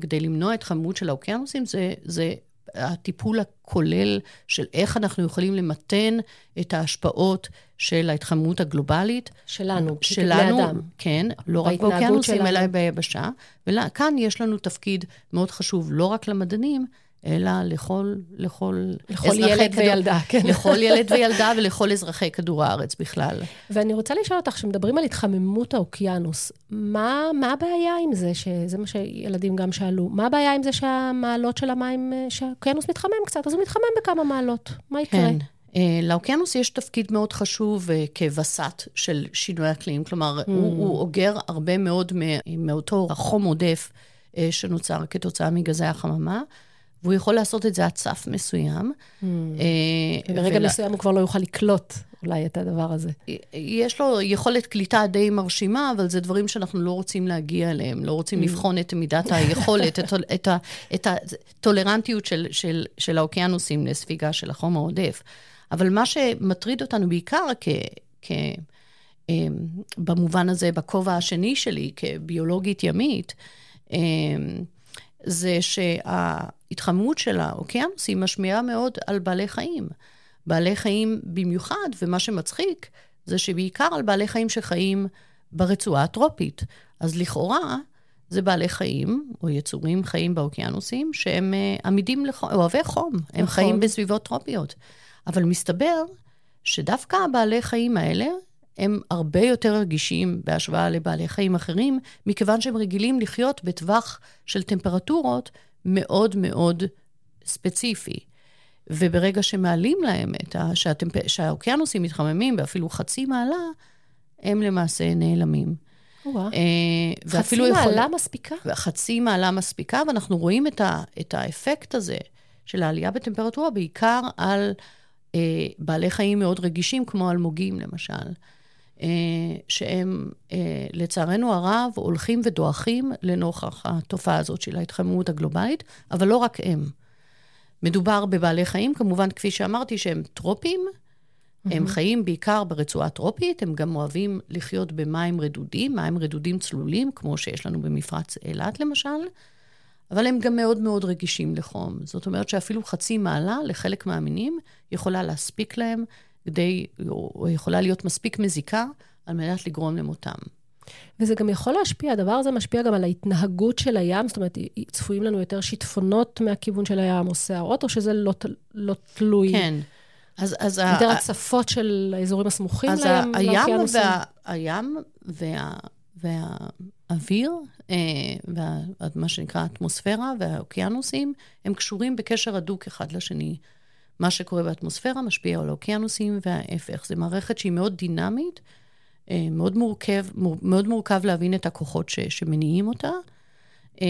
כדי למנוע התחממות של האוקיינוסים, זה, זה הטיפול הכולל של איך אנחנו יכולים למתן את ההשפעות של ההתחממות הגלובלית. שלנו, שלנו, אדם. כן, לא רק באוקיינוסים. אלא ביבשה. וכאן יש לנו תפקיד מאוד חשוב, לא רק למדענים, אלא לכל, לכל, לכל אזרחי ילד כדור- וילדה, כן. לכל ילד וילדה ולכל אזרחי כדור הארץ בכלל. ואני רוצה לשאול אותך, כשמדברים על התחממות האוקיינוס, מה, מה הבעיה עם זה, שזה מה שילדים גם שאלו, מה הבעיה עם זה שהמעלות של המים, אה, שהאוקיינוס מתחמם קצת, אז הוא מתחמם בכמה מעלות, מה יקרה? כן. אה, לאוקיינוס יש תפקיד מאוד חשוב אה, כווסת של שינוי אקלים, כלומר, Mm. הוא, הוא אוגר הרבה מאוד מאותו חום עודף שנוצר כתוצאה מגזי החממה, והוא יכול לעשות את זה עד סף מסוים. אה, וברגע ול- מסוים הוא כבר לא יוכל לקלוט אולי את הדבר הזה. יש לו יכולת קליטה די מרשימה, אבל זה דברים שאנחנו לא רוצים להגיע אליהם, לא רוצים לבחון את מידת היכולת, את, את, הטולרנטיות של, של, של האוקיינוסים לספיגה של החום העודף. אבל מה שמטריד אותנו בעיקר כ... כ אמ, במובן הזה, בכובע השני שלי כביולוגית ימית, אמ, זה שההתחממות של האוקיינוסים משפיעה מאוד על בעלי חיים. בעלי חיים במיוחד, ומה שמצחיק, זה שבעיקר על בעלי חיים שחיים ברצועה הטרופית. אז לכאורה, זה בעלי חיים, או יצורים חיים באוקיינוסים, שהם אה, עמידים לחום, אוהבי חום. הם נכון. חיים בסביבות טרופיות. אבל מסתבר שדווקא הבעלי חיים האלה, הם הרבה יותר רגישים בהשוואה לבעלי חיים אחרים, מכיוון שהם רגילים לחיות בטווח של טמפרטורות מאוד מאוד ספציפי. וברגע שמעלים להם את ה... שהטמפ... שהאוקיינוסים מתחממים באפילו חצי מעלה, הם למעשה נעלמים. וואו. אה, חצי ואפילו יכול- מעלה מספיקה? חצי מעלה מספיקה, ואנחנו רואים את, ה, את האפקט הזה של העלייה בטמפרטורה בעיקר על אה, בעלי חיים מאוד רגישים, כמו אלמוגים למשל, שהם אה, לצערנו הרב הולכים ודועכים לנוכח התופעה הזאת של ההתחממות הגלובלית, אבל לא רק הם. מדובר בבעלי חיים, כמובן, כפי שאמרתי, שהם טרופיים, הם חיים בעיקר ברצועה טרופית, הם גם אוהבים לחיות במים רדודים, מים רדודים צלולים, כמו שיש לנו במפרץ אילת למשל, אבל הם גם מאוד מאוד רגישים לחום. זאת אומרת שאפילו חצי מעלה לחלק מהמינים יכולה להספיק להם כדי, או יכולה להיות מספיק מזיקה על מנת לגרום למותם. וזה גם יכול להשפיע, הדבר הזה משפיע גם על ההתנהגות של הים, זאת אומרת, צפויים לנו יותר שיטפונות מהכיוון של הים או סערות, או שזה לא, לא תלוי? כן. אז, אז יותר ה- הצפות של האזורים הסמוכים אז לים, הים? וה, הים וה, והאוויר, אה, מה שנקרא האטמוספירה והאוקיינוסים, הם קשורים בקשר הדוק אחד לשני. מה שקורה באטמוספירה משפיע על האוקיינוסים וההפך. זו מערכת שהיא מאוד דינמית, אה, מאוד מורכב, מור, מאוד מורכב להבין את הכוחות ש, שמניעים אותה, אה,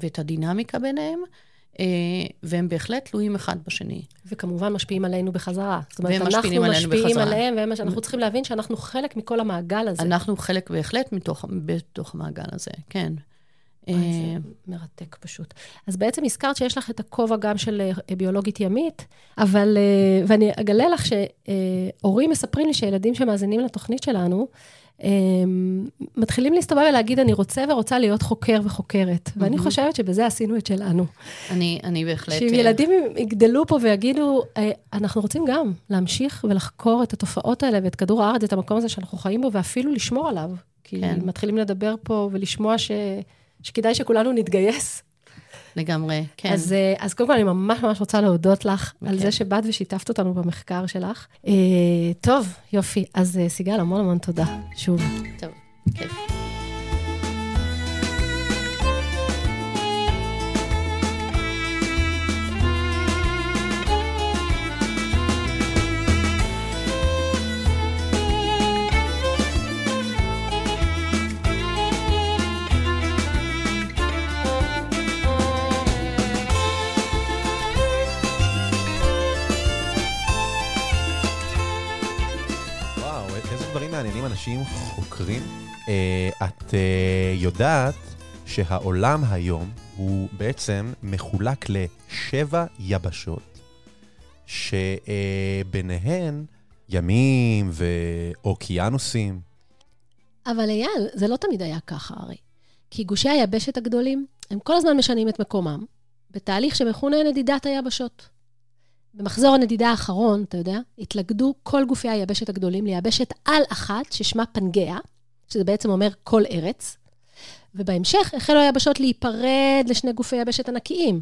ואת הדינמיקה ביניהם, אה, והם בהחלט תלויים אחד בשני. וכמובן משפיעים עלינו בחזרה. זאת אומרת, אנחנו משפיעים בחזרה. עליהם, והם- אנחנו צריכים להבין שאנחנו חלק מכל המעגל הזה. אנחנו חלק בהחלט מתוך, בתוך המעגל הזה, כן. אה, זה מרתק פשוט. אז בעצם הזכרת שיש לך את הכובע גם של אה, ביולוגית ימית, אבל, אה, ואני אגלה לך שהורים מספרים לי שילדים שמאזינים לתוכנית שלנו, אה, מתחילים להסתובב ולהגיד, אני רוצה ורוצה להיות חוקר וחוקרת. ואני חושבת שבזה עשינו את שלנו. אני, אני בהחלט... שאם אה, ילדים יגדלו פה ויגידו, "אה, אנחנו רוצים גם להמשיך ולחקור את התופעות האלה ואת כדור הארץ, את המקום הזה שאנחנו חיים בו, ואפילו לשמור עליו. כי כן. מתחילים לדבר פה ולשמוע ש... שכדאי שכולנו נתגייס. לגמרי, כן. אז, אה, אז קודם כל, אני ממש ממש רוצה להודות לך על כן. זה שבאת ושיתפת אותנו במחקר שלך. אה, טוב, יופי. אז אה, סיגל, המון המון תודה, שוב. טוב, כיף. אנשים חוקרים. אה, את אה, יודעת שהעולם היום הוא בעצם מחולק לשבע יבשות, שביניהן ימים ואוקיינוסים. אבל אייל, זה לא תמיד היה ככה הרי. כי גושי היבשת הגדולים, הם כל הזמן משנים את מקומם, בתהליך שמכונה נדידת היבשות. במחזור הנדידה האחרון, אתה יודע, התלכדו כל גופי היבשת הגדולים ליבשת על אחת, ששמה פנגea, שזה בעצם אומר כל ארץ, ובהמשך החלו היבשות להיפרד לשני גופי יבשת ענקיים.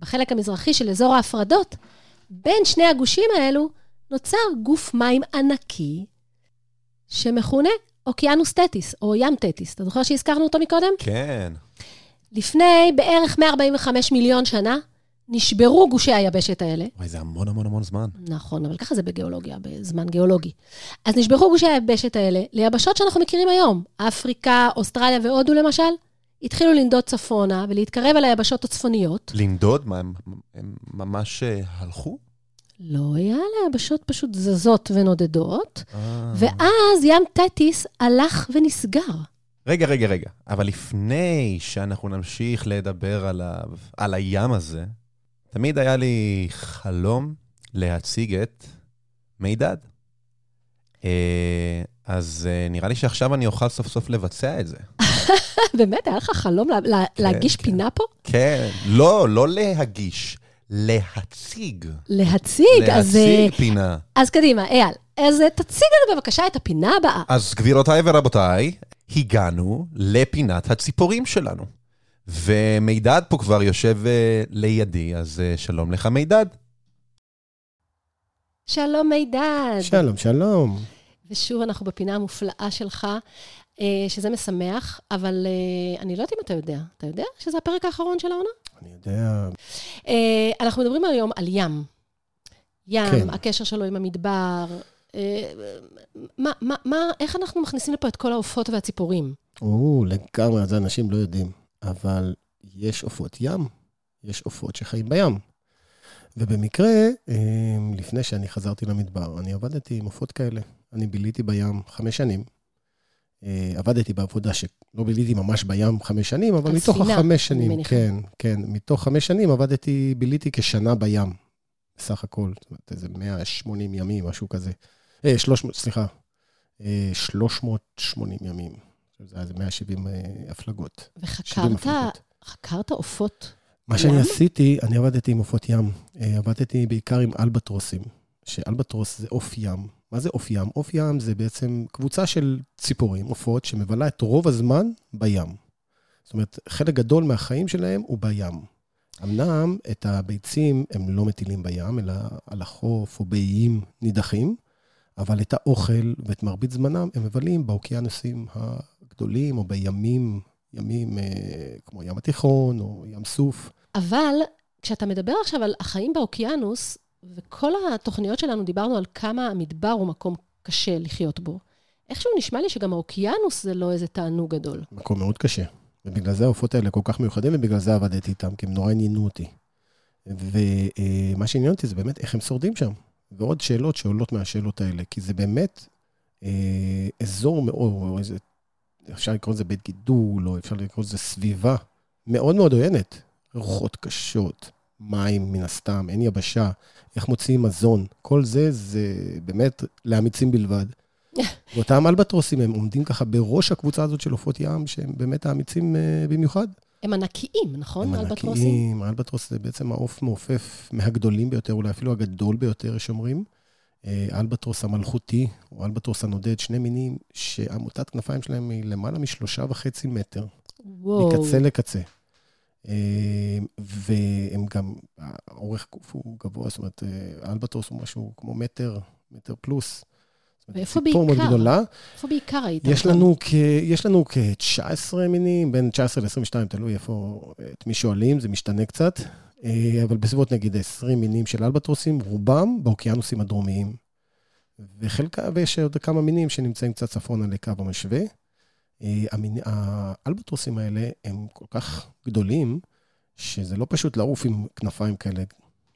בחלק המזרחי של אזור ההפרדות, בין שני הגושים האלו נוצר גוף מים ענקי, שמכונה אוקיינוס תטיס, או ים תטיס. אתה זוכר שהזכרנו אותו מקודם? כן. לפני בערך 145 מיליון שנה, נשברו גושי היבשת האלה. וואי, זה המון המון המון זמן. נכון, אבל ככה זה בגיאולוגיה, בזמן גיאולוגי. אז נשברו גושי היבשת האלה ליבשות שאנחנו מכירים היום. אפריקה, אוסטרליה והודו למשל, התחילו לנדוד צפונה ולהתקרב אל היבשות הצפוניות. לנדוד? מה, הם, הם ממש אה, הלכו? לא היה ליבשות פשוט זזות ונודדות, אה. ואז ים תטיס הלך ונסגר. רגע, רגע, רגע. אבל לפני שאנחנו נמשיך לדבר עליו, על הים הזה, תמיד היה לי חלום להציג את מידד. אה, אז אה, נראה לי שעכשיו אני אוכל סוף סוף לבצע את זה. באמת, היה לך חלום לה, לה, להגיש כן. פינה פה? כן, לא, לא להגיש, להציג. להציג, אז, אה, להציג פינה. אז קדימה, אייל. אז תציג לנו בבקשה את הפינה הבאה. אז גבירותיי ורבותיי, הגענו לפינת הציפורים שלנו. ומידד פה כבר יושב אה, לידי, אז אה, שלום לך מידד. שלום מידד. שלום, שלום. ושוב אנחנו בפינה המופלאה שלך, אה, שזה משמח, אבל אני לא יודעת אם אתה יודע. אתה יודע שזה הפרק האחרון של העונה? אני יודע, אנחנו מדברים היום על ים. ים, כן. הקשר שלו עם המדבר. מה, מה, מה, איך אנחנו מכניסים לפה את כל העופות והציפורים? או, לגמרי, את זה אנשים לא יודעים. אבל יש עופות ים, יש עופות שחיים בים. ובמקרה, אה, לפני שאני חזרתי למדבר, אני עבדתי עם עופות כאלה. אני ביליתי בים חמש שנים. אה, עבדתי בעבודה שלא ביליתי ממש בים חמש שנים, אבל מתוך החמש שנים, מניחה. כן, כן, מתוך חמש שנים עבדתי, ביליתי כשנה בים, בסך הכל. זאת אומרת, איזה 180 ימים, משהו כזה. אה, 300, סליחה, אה, 380 ימים. זה היה איזה 170 אה, הפלגות. 70 וחקרת. חקרת עופות? מה שאני? עשיתי, אני עבדתי עם עופות ים. אה, עבדתי בעיקר עם אלבטרוסים, שאלבטרוס זה עוף ים. מה זה עוף ים? עוף ים זה בעצם קבוצה של ציפורים, עופות, שמבלה את רוב הזמן בים. זאת אומרת, חלק גדול מהחיים שלהם הוא בים. אמנם את הביצים הם לא מטילים בים, אלא על החוף או באיים נידחים, אבל את האוכל ואת מרבית זמנם הם מבלים באוקיינוסים הגדולים או בימים, ימים אה, כמו ים התיכון או ים סוף. אבל כשאתה מדבר עכשיו על החיים באוקיינוס, וכל התוכניות שלנו דיברנו על כמה המדבר הוא מקום קשה לחיות בו, איכשהו נשמע לי שגם האוקיינוס זה לא איזה תענוג גדול. מקום מאוד קשה. ובגלל זה העופות האלה כל כך מיוחדים, ובגלל זה עבדתי איתם, כי הם נורא עניינו אותי. ומה שעניין אותי זה באמת איך הם שורדים שם. ועוד שאלות שעולות מהשאלות האלה, כי זה באמת אה, אזור מאוד, או איזה, אפשר לקרוא לזה בית גידול, או אפשר לקרוא לזה סביבה מאוד מאוד עוינת. רוחות קשות, מים מן הסתם, אין יבשה, איך מוציאים מזון, כל זה זה באמת לאמיצים בלבד. ואותם אלבטרוסים, הם עומדים ככה בראש הקבוצה הזאת של עופות ים, שהם באמת האמיצים אה, במיוחד. הם ענקיים, נכון? הם אלבטרוסים? ענקיים, האלבטרוס זה בעצם העוף מעופף מהגדולים ביותר, אולי אפילו הגדול ביותר, יש אומרים. אה, האלבטרוס המלכותי, או האלבטרוס הנודד, שני מינים שעמותת כנפיים שלהם היא למעלה משלושה וחצי מטר, וואו. מקצה לקצה. אה, והם גם, האורך גוף הוא גבוה, זאת אומרת, אה, האלבטרוס הוא משהו כמו מטר, מטר פלוס. ואיפה ציפור מאוד בעיקר? גדולה. איפה בעיקר היית? יש לנו, כ, יש לנו כ-19 מינים, בין 19 ל-22, תלוי איפה, את מי שואלים, זה משתנה קצת, אבל בסביבות נגיד 20 מינים של אלבטרוסים, רובם באוקיינוסים הדרומיים. וחלקה, ויש עוד כמה מינים שנמצאים קצת צפונה לקו המשווה. אה, המיני- האלבטרוסים האלה הם כל כך גדולים, שזה לא פשוט לעוף עם כנפיים כאלה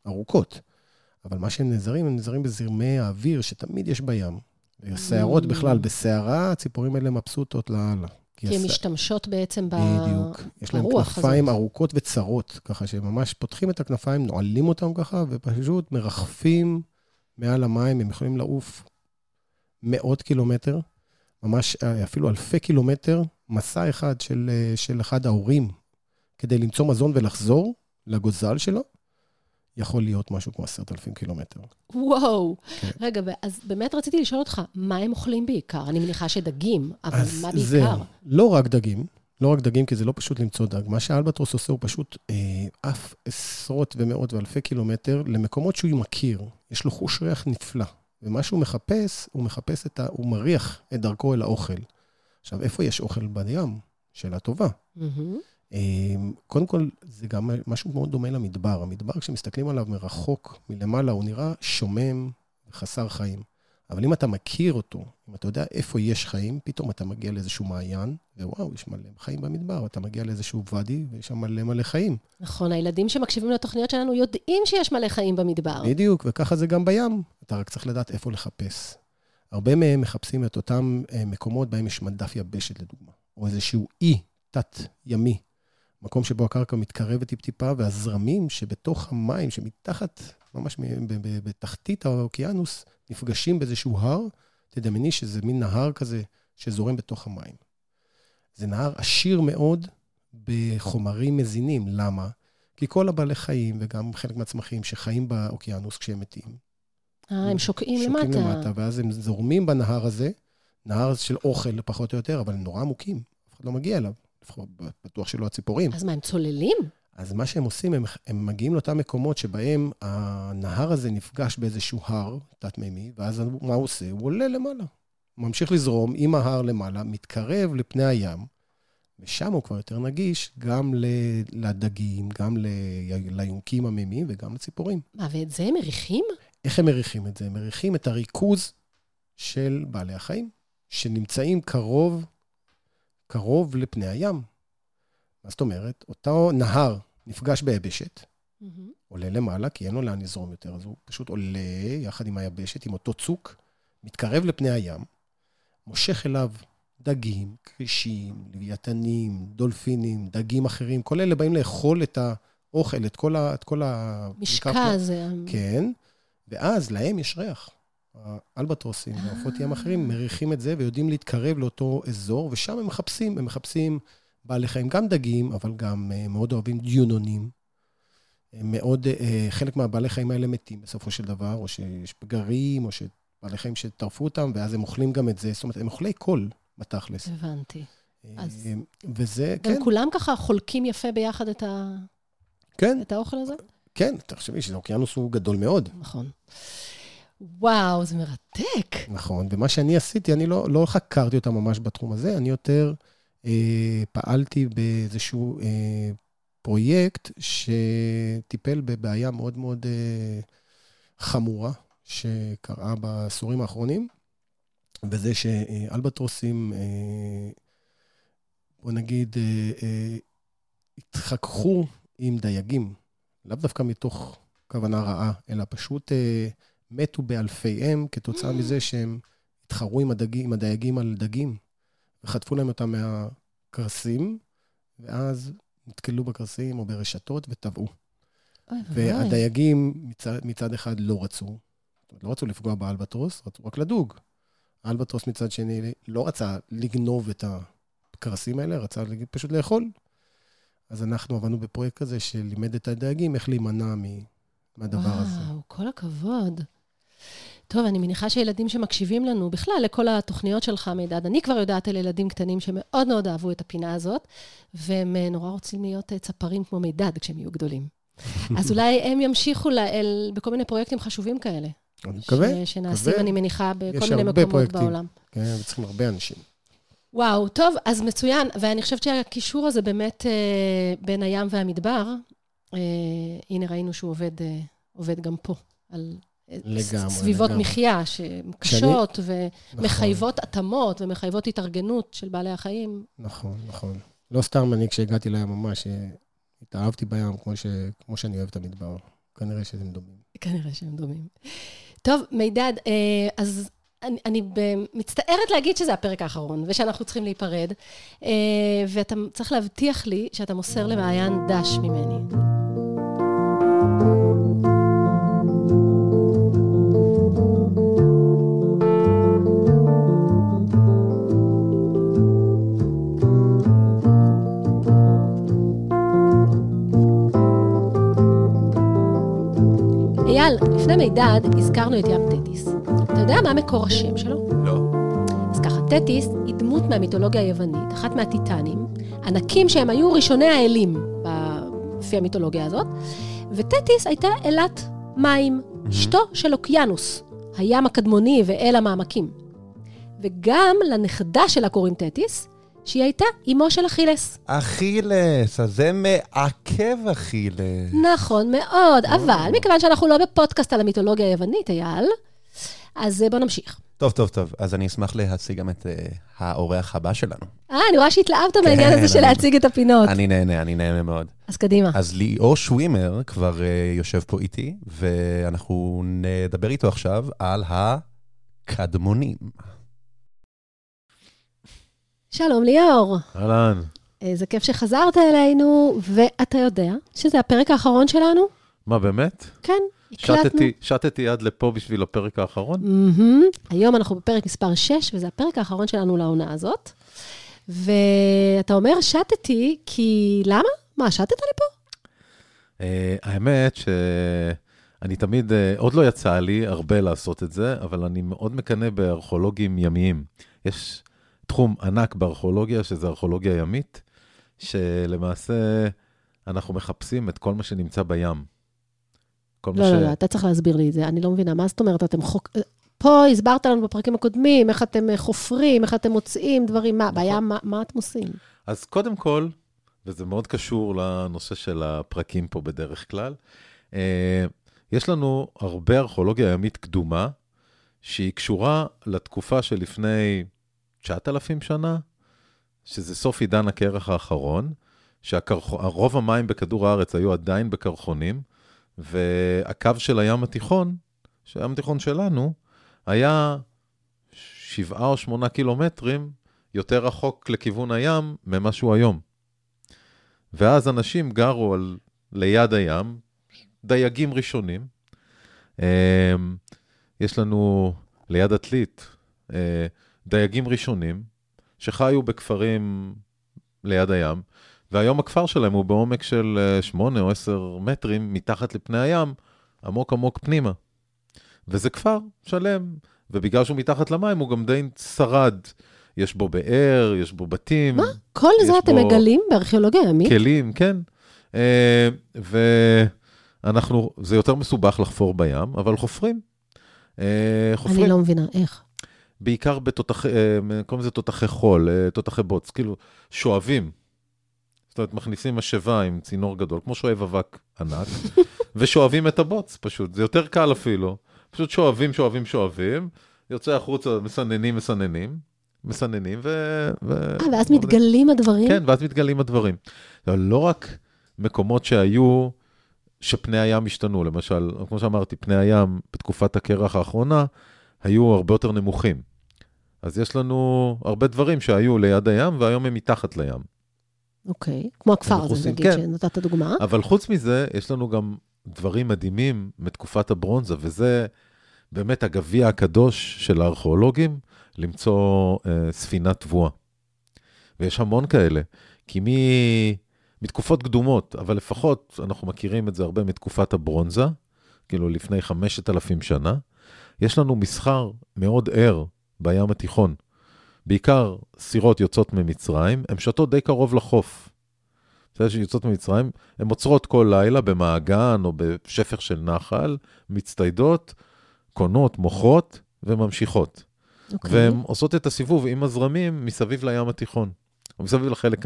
ארוכות. אבל מה שהם נעזרים, הם נעזרים בזרמי האוויר שתמיד יש בים. בסערות Mm. בכלל, בסערה הציפורים האלה מבסוטות לאללה. כי הן משתמשות בעצם ב... בדיוק. יש ברוח כנפיים הזאת. ארוכות וצרות, ככה שממש פותחים את הכנפיים, נועלים אותם ככה, ופשוט מרחפים מעל המים, הם יכולים לעוף מאות קילומטר, ממש אה, אפילו אלפי קילומטר, מסע אחד של, אה, של אחד ההורים, כדי למצוא מזון ולחזור לגוזל שלו, יכול להיות משהו כמו עשרת אלפים קילומטר. וואו. כן. רגע, אז באמת רציתי לשאול אותך, מה הם אוכלים בעיקר? אני מניחה שדגים, אבל אז מה זה בעיקר? לא רק דגים, לא רק דגים, כי זה לא פשוט למצוא דג. מה שהאלבטרוס עושה, הוא פשוט אה, עף עשרות ומאות ואלפי קילומטר למקומות שהוא מכיר. יש לו חוש ריח נפלא. ומה שהוא מחפש, הוא מחפש את ה... הוא מריח את דרכו אל האוכל. עכשיו, איפה יש אוכל בים? שאלה טובה. מהמם. אה, קודם כל, זה גם משהו מאוד דומה למדבר. המדבר, כשמסתכלים עליו מרחוק, מלמעלה, הוא נראה שומם וחסר חיים. אבל אם אתה מכיר אותו, אם אתה יודע איפה יש חיים, פתאום אתה מגיע לאיזשהו מעיין, ווואו, יש מלא חיים במדבר. אתה מגיע לאיזשהו ואדי, ויש שם מלא מלא חיים. נכון, הילדים שמקשיבים לתוכניות שלנו יודעים שיש מלא חיים במדבר. בדיוק, וככה זה גם בים. אתה רק צריך לדעת איפה לחפש. הרבה מהם מחפשים את אותם אה, מקומות בהם יש מדף יבשת, לדוגמה, או איזשהו אי תת-ימי, מקום שבו הקרקע מתקרבת טיפ-טיפה, והזרמים שבתוך המים, שמתחת, ממש בתחתית האוקיינוס, נפגשים באיזשהו הר. תדמייני שזה מין נהר כזה שזורם בתוך המים. זה נהר עשיר מאוד בחומרים מזינים. למה? כי כל הבעלי חיים, וגם חלק מהצמחים שחיים באוקיינוס כשהם מתים, אה, הם שוקעים שוקעים למטה. למטה, ואז הם זורמים בנהר הזה, נהר של אוכל פחות או יותר, אבל הם נורא עמוקים, אף אחד לא מגיע אליו, בטוח שלא הציפורים. אז מה, הם צוללים? אז מה שהם עושים, הם, הם מגיעים לאותם מקומות שבהם הנהר הזה נפגש באיזשהו הר תת-מימי, ואז מה הוא עושה? הוא עולה למעלה. הוא ממשיך לזרום עם ההר למעלה, מתקרב לפני הים, ושם הוא כבר יותר נגיש גם לדגים, גם ל- ליונקים המימיים וגם לציפורים. מה, ואת זה הם מריחים? איך הם מריחים את זה? הם מריחים את הריכוז של בעלי החיים, שנמצאים קרוב, קרוב לפני הים. מה זאת אומרת? אותו נהר נפגש ביבשת, מהמם. עולה למעלה, כי אין לו לאן לזרום יותר, אז הוא פשוט עולה יחד עם היבשת, עם אותו צוק, מתקרב לפני הים, מושך אליו דגים, כרישים, לוויתנים, דולפינים, דגים אחרים, כל אלה באים לאכול את האוכל, את כל ה... את כל ה... משקע זה... כן, ואז להם יש ריח. האלבטרוסים ועופות ים אחרים מריחים את זה ויודעים להתקרב לאותו אזור, ושם הם מחפשים, הם מחפשים בעלי חיים, גם דגים, אבל גם אה, מאוד אוהבים דיונונים. הם מאוד, אה, חלק מהבעלי חיים האלה מתים בסופו של דבר, או שיש פגרים, או שבעלי חיים שטרפו אותם, ואז הם אוכלים גם את זה. זאת אומרת, הם אוכלי קול, בתכלס. הבנתי. אז- אה, וזה, כן, והם כולם ככה חולקים יפה ביחד את ה- כן, את האוכל הזה? כן, תחשבי שהאוקיינוס הוא גדול מאוד. נכון. וואו, זה מרתק. נכון, ומה שאני עשיתי, אני לא, לא חקרתי אותה ממש בתחום הזה, אני יותר אה, פעלתי באיזשהו אה, פרויקט שטיפל בבעיה מאוד מאוד אה, חמורה שקרה בעשורים האחרונים, וזה שאלבטרוסים, אה, בוא נגיד, אה, אה, התחככו עם דייגים, לאו דווקא מתוך כוונה רעה, אלא פשוט... אה, מתו באלפיהם כתוצאה מזה שהם התחרו עם, הדגים, עם הדייגים על דגים, וחטפו להם אותם מהקרסים, ואז נתקלו בקרסים או ברשתות וטבעו. והדייגים מצד, מצד אחד לא רצו, לא רצו לפגוע באלבטרוס, רצו רק לדוג. האלבטרוס מצד שני לא רצה לגנוב את הקרסים האלה, רצה פשוט לאכול. אז אנחנו עבדנו בפרויקט כזה שלימד את הדייגים איך להימנע מהדבר הזה. וואו, כל הכבוד. טוב, אני מניחה שילדים שמקשיבים לנו, בכלל לכל התוכניות שלך, מידד, אני כבר יודעת על ילדים קטנים שמאוד מאוד אהבו את הפינה הזאת, והם אה, נורא רוצים להיות אה, צפרים כמו מידד כשהם יהיו גדולים. אז אולי הם ימשיכו לאל, בכל מיני פרויקטים חשובים כאלה. אני מקווה, שנעשים. אני מניחה, בכל מיני מקומות פרויקטים. בעולם. כן, וצריכים הרבה אנשים. וואו, טוב, אז מצוין. ואני חושבת שהקישור הזה באמת אה, בין הים והמדבר, אה, הנה ראינו שהוא עובד, אה, עובד גם פה, על לגמרי, סביבות לגמרי. מחיה שהן קשות ומחייבות נכון, התאמות ומחייבות התארגנות של בעלי החיים. נכון, נכון. לא סתם אני, כשהגעתי לים ממש, אה, התאהבתי בים כמו, ש... כמו שאני אוהב את המדבר. כנראה שהם דומים. כנראה שהם דומים. טוב, מידד, אה, אז אני, אני מצטערת להגיד שזה הפרק האחרון, ושאנחנו צריכים להיפרד, אה, ואתה צריך להבטיח לי שאתה מוסר למעיין דש ממני. לפני מידד הזכרנו את ים תטיס. אתה יודע מה מקור השם שלו? לא. אז ככה, תטיס היא דמות מהמיתולוגיה היוונית, אחת מהטיטנים, ענקים שהם היו ראשוני האלים, לפי המיתולוגיה הזאת, ותטיס הייתה אלת מים, אשתו של אוקיינוס, הים הקדמוני ואל המעמקים. וגם לנכדה שלה קוראים תטיס, שהיא הייתה אמו של אכילס. אכילס, אז זה מעכב אכילס. נכון מאוד, אבל מכיוון שאנחנו לא בפודקאסט על המיתולוגיה היוונית, אייל, אז אה, בוא נמשיך. טוב, טוב, טוב. אז אני אשמח להציג גם את uh, האורח הבא שלנו. אה, אני רואה שהתלהבת מהעניין הזה של להציג את הפינות. אני נהנה, אני נהנה מאוד. אז קדימה. אז ליאור שווימר כבר uh, יושב פה איתי, ואנחנו נדבר איתו עכשיו על הקדמונים. שלום ליאור. אהלן. איזה כיף שחזרת אלינו, ואתה יודע שזה הפרק האחרון שלנו? מה, באמת? כן, הקלטנו. שטתי, שטתי עד לפה בשביל הפרק האחרון? מהמם. היום אנחנו בפרק מספר 6, וזה הפרק האחרון שלנו לעונה הזאת. ואתה אומר שטתי, כי למה? מה, שטת לי פה? אה, האמת שאני תמיד, אה, עוד לא יצא לי הרבה לעשות את זה, אבל אני מאוד מקנא בארכיאולוגים ימיים. יש תחום ענק בארכיאולוגיה, שזה ארכיאולוגיה ימית, שלמעשה אנחנו מחפשים את כל מה שנמצא בים. כל מה לא, לא, לא, אתה צריך להסביר לי את זה, אני לא מבינה. מה זאת אומרת, אתם חוק... פה הסברת לנו בפרקים הקודמים, איך אתם אה, חופרים, איך אתם מוצאים דברים, מה, בים, מה, מה אתם עושים? אז קודם כל, וזה מאוד קשור לנושא של הפרקים פה בדרך כלל, אה, יש לנו הרבה ארכיאולוגיה ימית קדומה, שהיא קשורה לתקופה שלפני 9,000 שנה, שזה סוף עידן הקרח האחרון, שרוב המים בכדור הארץ היו עדיין בקרחונים, והקו של הים התיכון, שהים התיכון שלנו, היה שבעה או שמונה קילומטרים יותר רחוק לכיוון הים ממה שהוא היום. ואז אנשים גרו על, ליד הים, דייגים ראשונים. אה, יש לנו ליד עתלית אה, דייגים ראשונים שחיו בכפרים ליד הים, והיום הכפר שלהם הוא בעומק של 8 או 10 מטרים מתחת לפני הים, עמוק עמוק פנימה. וזה כפר שלם, ובגלל שהוא מתחת למים הוא גם די שרד. יש בו באר, יש בו בתים. מה? כל זה אתם מגלים בארכיאולוגיה ימית? כלים, כן. אה, ואנחנו, זה יותר מסובך לחפור בים, אבל חופרים. אה, חופרים. אני לא מבינה, איך? בעיקר בתותחי, אה, קוראים לזה תותחי חול, אה, תותחי בוץ, כאילו שואבים. זאת אומרת, מכניסים משאבה עם צינור גדול, כמו שואב אבק ענק, ושואבים את הבוץ פשוט, זה יותר קל אפילו. פשוט שואבים, שואבים, שואבים, יוצא החוצה, מסננים, מסננים, מסננים, ו... ו... אה, ואז מתגלים הדברים? כן, ואז מתגלים הדברים. לא רק מקומות שהיו, שפני הים השתנו, למשל, כמו שאמרתי, פני הים בתקופת הקרח האחרונה היו הרבה יותר נמוכים. אז יש לנו הרבה דברים שהיו ליד הים, והיום הם מתחת לים. אוקיי, כמו הכפר הזה, נגיד, כן. שנתת דוגמה. אבל חוץ מזה, יש לנו גם דברים מדהימים מתקופת הברונזה, וזה באמת הגביע הקדוש של הארכיאולוגים, למצוא אה, ספינת תבואה. ויש המון כאלה, כי מ... מתקופות קדומות, אבל לפחות אנחנו מכירים את זה הרבה מתקופת הברונזה, כאילו לפני 5,000 שנה, יש לנו מסחר מאוד ער בים התיכון. בעיקר סירות יוצאות ממצרים, הן שתות די קרוב לחוף. בסדר, שיוצאות ממצרים, הן עוצרות כל לילה במעגן או בשפך של נחל, מצטיידות, קונות, מוכרות וממשיכות. אוקיי. והן עושות את הסיבוב עם הזרמים מסביב לים התיכון, או מסביב לחלק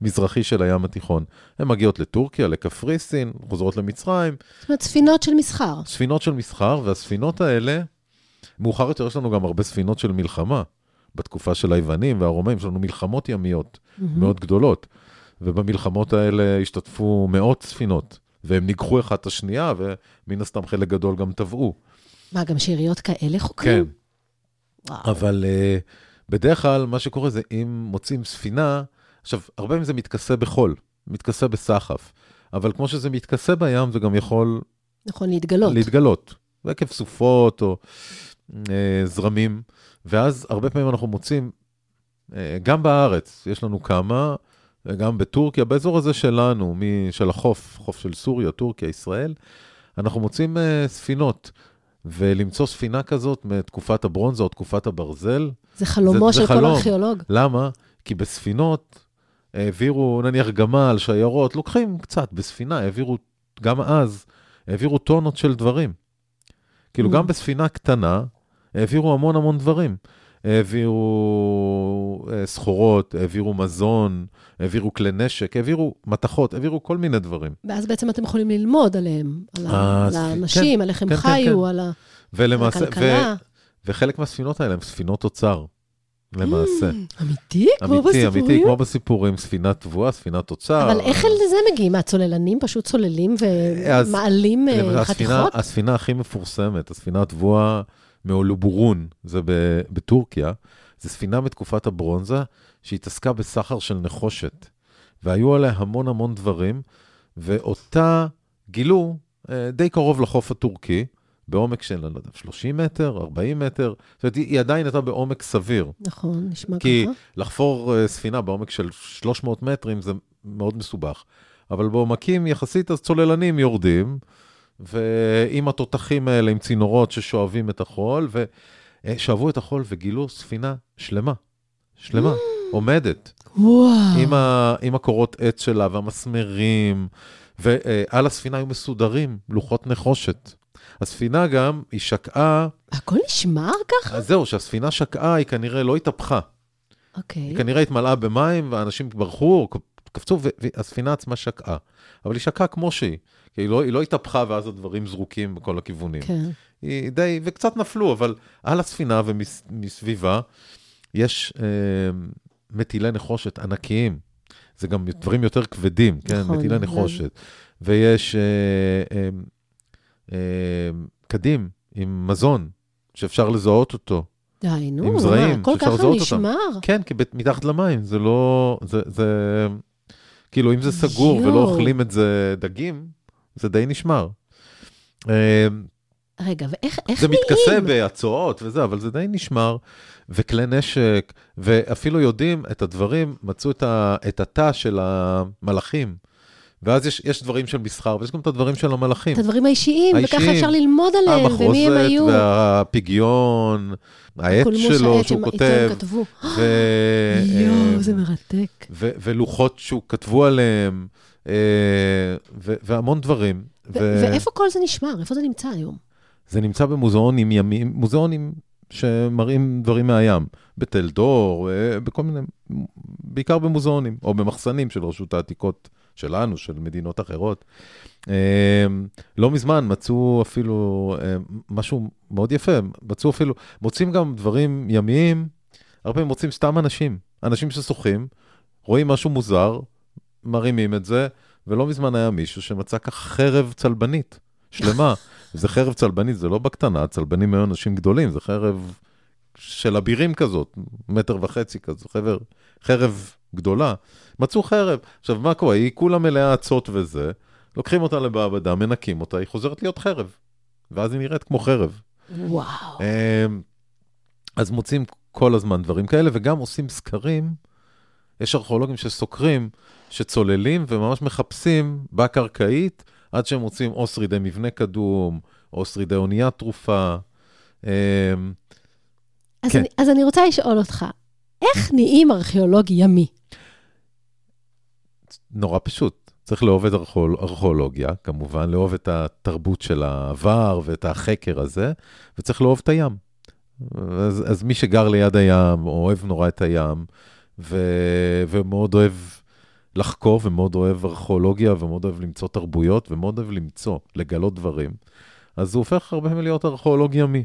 המזרחי של הים התיכון. הן מגיעות לטורקיה, לקפריסין, חוזרות למצרים, זאת אומרת, ספינות של מסחר. ספינות של מסחר, והספינות האלה, מאוחר יותר יש לנו גם הרבה ספינות של מלחמה. בתקופה של היוונים והרומאים, יש לנו מלחמות ימיות מאוד גדולות. ובמלחמות האלה השתתפו מאות ספינות, והם ניגחו אחת את השנייה, ומן הסתם חלק גדול גם טבעו. מה, גם שאריות כאלה חוקרים? כן, וואו. אבל uh, בדרך כלל מה שקורה זה אם מוצאים ספינה, עכשיו, הרבה פעמים זה מתכסה בחול, מתכסה בסחף, אבל כמו שזה מתכסה בים, זה גם יכול נכון, להתגלות. להתגלות, עקב סופות או זרמים, ואז הרבה פעמים אנחנו מוצאים, אה, גם בארץ, יש לנו כמה, וגם בטורקיה, באזור הזה שלנו, מ- של החוף, חוף של סוריה, טורקיה, ישראל, אנחנו מוצאים uh, ספינות, ולמצוא ספינה כזאת מתקופת הברונזה או תקופת הברזל, זה חלומו זה של כל חלום. ארכיאולוג. למה? כי בספינות העבירו, נניח גמל, שיירות, לוקחים קצת, בספינה העבירו, גם אז, העבירו טונות של דברים. כאילו, Mm. גם בספינה קטנה, העבירו המון המון דברים. העבירו אה, סחורות, העבירו מזון, העבירו כלי נשק, העבירו מתכות, העבירו כל מיני דברים. ואז בעצם אתם יכולים ללמוד עליהם, על. אה, על ספ- האנשים, על איך הם כן, כן, חיו, כן. על, ה... על ולמעשה, ו, הכלכלה. וחלק מהספינות האלה הן ספינות אוצר, למעשה. אמיתי? כמו אמיתי, בסיפורים? אמיתי, כמו בסיפורים, ספינת תבואה, ספינת אוצר. אבל איך לזה מגיעים? מהצוללנים פשוט צוללים ומעלים אה, חתיכות? הספינה הכי מפורסמת, הספינה התבואה מאולובורון, זה בטורקיה, זו ספינה מתקופת הברונזה, שהתעסקה בסחר של נחושת. והיו עליה המון המון דברים, ואותה גילו אה, די קרוב לחוף הטורקי, בעומק של, לא יודע, 30 מטר, 40 מטר, זאת אומרת, היא עדיין הייתה בעומק סביר. נכון, נשמע כי ככה. לחפור אה, ספינה בעומק של 300 מטרים זה מאוד מסובך. אבל בעומקים יחסית, אז צוללנים יורדים, ועם התותחים האלה, עם צינורות ששואבים את החול, ושאבו את החול וגילו ספינה שלמה, שלמה, עומדת, וואו. עם, ה, עם הקורות עץ שלה והמסמרים, ועל הספינה היו מסודרים לוחות נחושת. הספינה גם, היא שקעה, הכל נשמר ככה? אז זהו, שהספינה שקעה, היא כנראה לא התהפכה. אוקיי. היא כנראה התמלאה במים, ואנשים ברחו, קפצו, והספינה עצמה שקעה. אבל היא שקעה כמו שהיא. כי היא לא, היא לא התהפכה ואז הדברים זרוקים בכל הכיוונים. כן. היא די, וקצת נפלו, אבל על הספינה ומסביבה יש אה, מטילי נחושת ענקיים. זה גם דברים יותר כבדים, כן? נכון, מטילי נחושת. ויש אה, אה, אה, קדים עם מזון, שאפשר לזהות אותו. די, נו, עם מה, זרעים, הכל שאפשר ככה לזהות אותם. נשמר? כן, כי מתחת למים, זה לא... זה... זה כאילו, אם זה סגור יואו. ולא אוכלים את זה דגים, זה די נשמר. אה, רגע, ואיך איך זה נהיים? מתכסה בהצועות וזה, אבל זה די נשמר. וכלי נשק, ואפילו יודעים את הדברים, מצאו את, ה, את התא של המלאכים. ואז יש, יש דברים של מסחר, ויש גם את הדברים של המלאכים. את הדברים האישיים, וככה האישיים. אפשר ללמוד עליהם, ומי הם היו. והפגיון, העט שלו שהוא כותב. ו... יואו, זה מרתק. ו- ולוחות שהוא כתבו עליהם, אה, ו- והמון דברים. ו- ואיפה כל זה נשמר? איפה זה נמצא היום? זה נמצא במוזיאונים ימיים, מוזיאונים שמראים דברים מהים, בתל דור, אה, בכל מיני, בעיקר במוזיאונים, או במחסנים של רשות העתיקות שלנו, של מדינות אחרות. אה, לא מזמן מצאו אפילו אה, משהו מאוד יפה, מצאו אפילו, מוצאים גם דברים ימיים, הרבה פעמים מוצאים סתם אנשים, אנשים ששוחים, רואים משהו מוזר, מרימים את זה, ולא מזמן היה מישהו שמצא ככה חרב צלבנית, שלמה. זה חרב צלבנית, זה לא בקטנה, צלבנים היו אנשים גדולים, זה חרב של אבירים כזאת, מטר וחצי כזאת, חרב, חרב גדולה. מצאו חרב. עכשיו, מה קורה? היא כולה מלאה אצות וזה, לוקחים אותה למעבדה, מנקים אותה, היא חוזרת להיות חרב. ואז היא נראית כמו חרב. וואו. אמ, אז מוצאים כל הזמן דברים כאלה, וגם עושים סקרים. יש ארכיאולוגים שסוקרים, שצוללים וממש מחפשים בקרקעית, עד שהם מוצאים או שרידי מבנה קדום, או שרידי אוניית תרופה. אמ, אז, כן. אני, אז אני רוצה לשאול אותך, איך נהיים ארכיאולוג ימי? נורא פשוט. צריך לאהוב את ארכיאול- ארכיאולוגיה, כמובן, לאהוב את התרבות של העבר ואת החקר הזה, וצריך לאהוב את הים. אז, אז מי שגר ליד הים, אוהב נורא את הים, ו, ומאוד אוהב לחקור, ומאוד אוהב ארכיאולוגיה, ומאוד אוהב למצוא תרבויות, ומאוד אוהב למצוא, לגלות דברים, אז הוא הופך הרבה פעמים להיות ארכיאולוג ימי.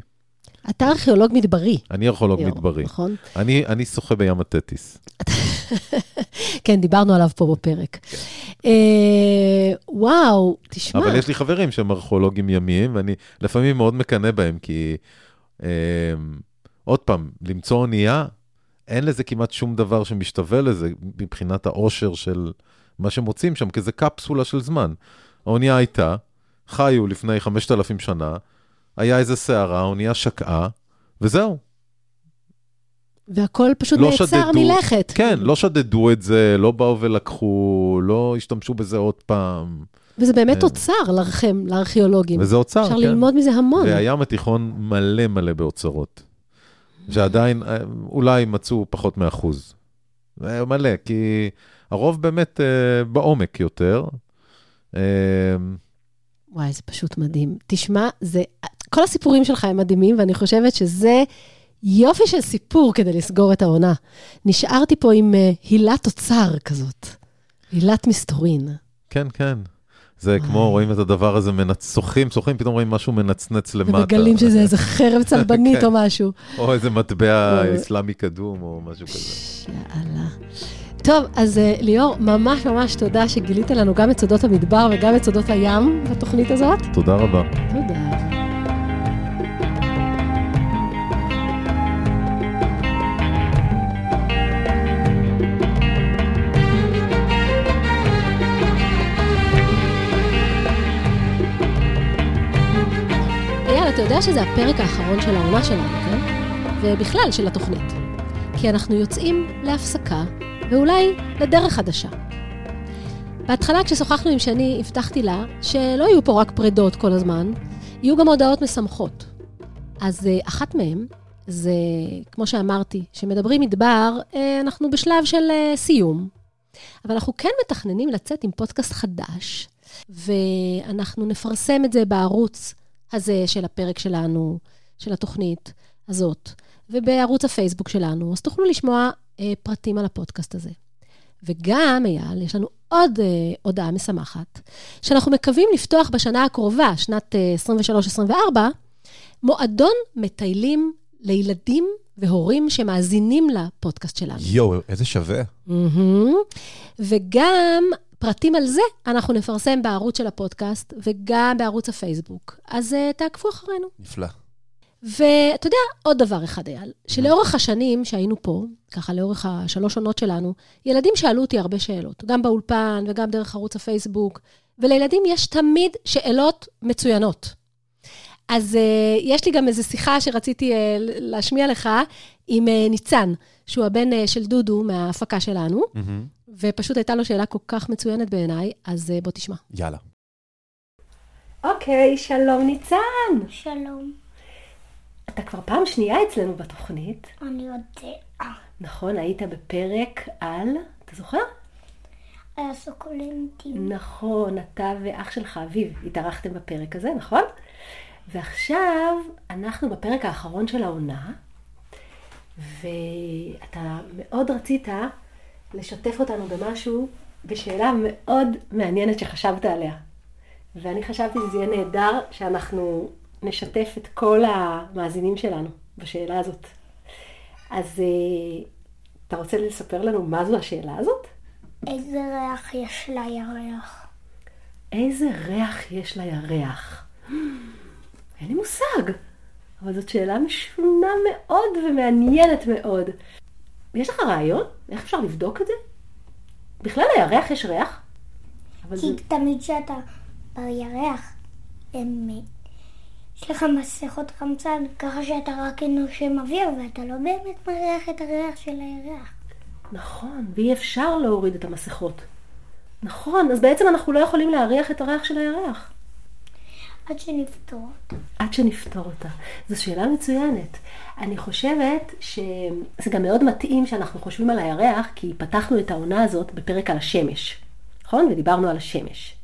אתה ארכיאולוג מדברי. אני ארכיאולוג מדברי. נכון? אני, אני שוחה בים התטיס. כן, דיברנו עליו פה בפרק. אה, וואו, תשמע, אבל יש לי חברים שהם ארכיאולוגים ימיים, ואני לפעמים מאוד מקנא בהם, כי אה, עוד פעם, למצוא אונייה, אין לזה כמעט שום דבר שמשתווה לזה מבחינת העושר של מה שמוצאים שם, כי זה קפסולה של זמן. האונייה הייתה, חיו לפני 5,000 שנה, היה איזה סערה, האונייה שקעה, וזהו. והכל פשוט לא נעצר שדדו- מלכת. כן, לא שדדו את זה, לא באו ולקחו, לא השתמשו בזה עוד פעם. וזה באמת אה. אוצר לכם, לארכיאולוגים. וזה אוצר, אפשר כן. ללמוד מזה המון. והים התיכון מלא מלא באוצרות. שעדיין אה, אולי מצאו פחות מאחוז. אה, מלא, כי הרוב באמת אה, בעומק יותר. אה, וואי, זה פשוט מדהים. תשמע, זה... כל הסיפורים שלך הם מדהימים, ואני חושבת שזה יופי של סיפור כדי לסגור את העונה. נשארתי פה עם uh, הילת אוצר כזאת. הילת מסתורין. כן, כן. זה כמו, רואים את הדבר הזה, מנצ... שוחים, שוחים, פתאום רואים משהו מנצנץ למטה. ומגלים שזה איזה חרב צלבנית כן. או משהו. או איזה מטבע אסלאמי קדום, או משהו כזה. יאללה. טוב, אז אה, ליאור, ממש ממש תודה שגילית לנו גם את סודות המדבר וגם את סודות הים בתוכנית הזאת. תודה רבה. תודה. אתה יודע שזה הפרק האחרון של העונה שלנו, כן? ובכלל של התוכנית. כי אנחנו יוצאים להפסקה, ואולי לדרך חדשה. בהתחלה כששוחחנו עם שני, הבטחתי לה שלא יהיו פה רק פרדות כל הזמן, יהיו גם הודעות משמחות. אז אה, אחת מהן, זה, כמו שאמרתי, שמדברים מדבר, אה, אנחנו בשלב של אה, סיום. אבל אנחנו כן מתכננים לצאת עם פודקאסט חדש, ואנחנו נפרסם את זה בערוץ הזה של הפרק שלנו, של התוכנית הזאת, ובערוץ הפייסבוק שלנו, אז תוכלו לשמוע אה, פרטים על הפודקאסט הזה. וגם, אייל, יש לנו עוד אה, הודעה משמחת, שאנחנו מקווים לפתוח בשנה הקרובה, שנת אה, 23-24, מועדון מטיילים לילדים והורים שמאזינים לפודקאסט שלנו. יואו, איזה שווה. מהמם. וגם פרטים על זה אנחנו נפרסם בערוץ של הפודקאסט וגם בערוץ הפייסבוק. אז uh, תעקבו אחרינו. נפלא. ואתה יודע, עוד דבר אחד, אייל, שלאורך השנים שהיינו פה, ככה לאורך השלוש עונות שלנו, ילדים שאלו אותי הרבה שאלות, גם באולפן וגם דרך ערוץ הפייסבוק, ולילדים יש תמיד שאלות מצוינות. אז uh, יש לי גם איזו שיחה שרציתי uh, להשמיע לך עם uh, ניצן, שהוא הבן uh, של דודו מההפקה שלנו, מהמם. ופשוט הייתה לו שאלה כל כך מצוינת בעיניי, אז uh, בוא תשמע. יאללה. אוקיי, שלום ניצן. שלום, אתה כבר פעם שנייה אצלנו בתוכנית. אני יודע. נכון, היית בפרק על, אתה זוכר? היה סוקולנטים. נכון, אתה ואח שלך, אביב, התארחתם בפרק הזה, נכון? ועכשיו אנחנו בפרק האחרון של העונה, ואתה מאוד רצית לשתף אותנו במשהו, בשאלה מאוד מעניינת שחשבת עליה. ואני חשבתי שזה יהיה נהדר שאנחנו נשתף את כל המאזינים שלנו בשאלה הזאת. אז אה, אתה רוצה לספר לנו מה זו השאלה הזאת? איזה ריח יש לירח? איזה ריח יש לירח? אין לי מושג, אבל זאת שאלה משונה מאוד ומעניינת מאוד. יש לך רעיון? איך אפשר לבדוק את זה? בכלל לירח יש ריח? אבל זה... כי תמיד כשאתה בירח, הם... יש לך מסכות חמצן, ככה שאתה רק נושם אוויר, ואתה לא באמת מריח את הריח של הירח. נכון, ואי אפשר להוריד את המסכות. נכון, אז בעצם אנחנו לא יכולים להריח את הריח של הירח. עד שנפתור אותה. עד שנפתור אותה. זו שאלה מצוינת. אני חושבת שזה גם מאוד מתאים שאנחנו חושבים על הירח, כי פתחנו את העונה הזאת בפרק על השמש, נכון? ודיברנו על השמש.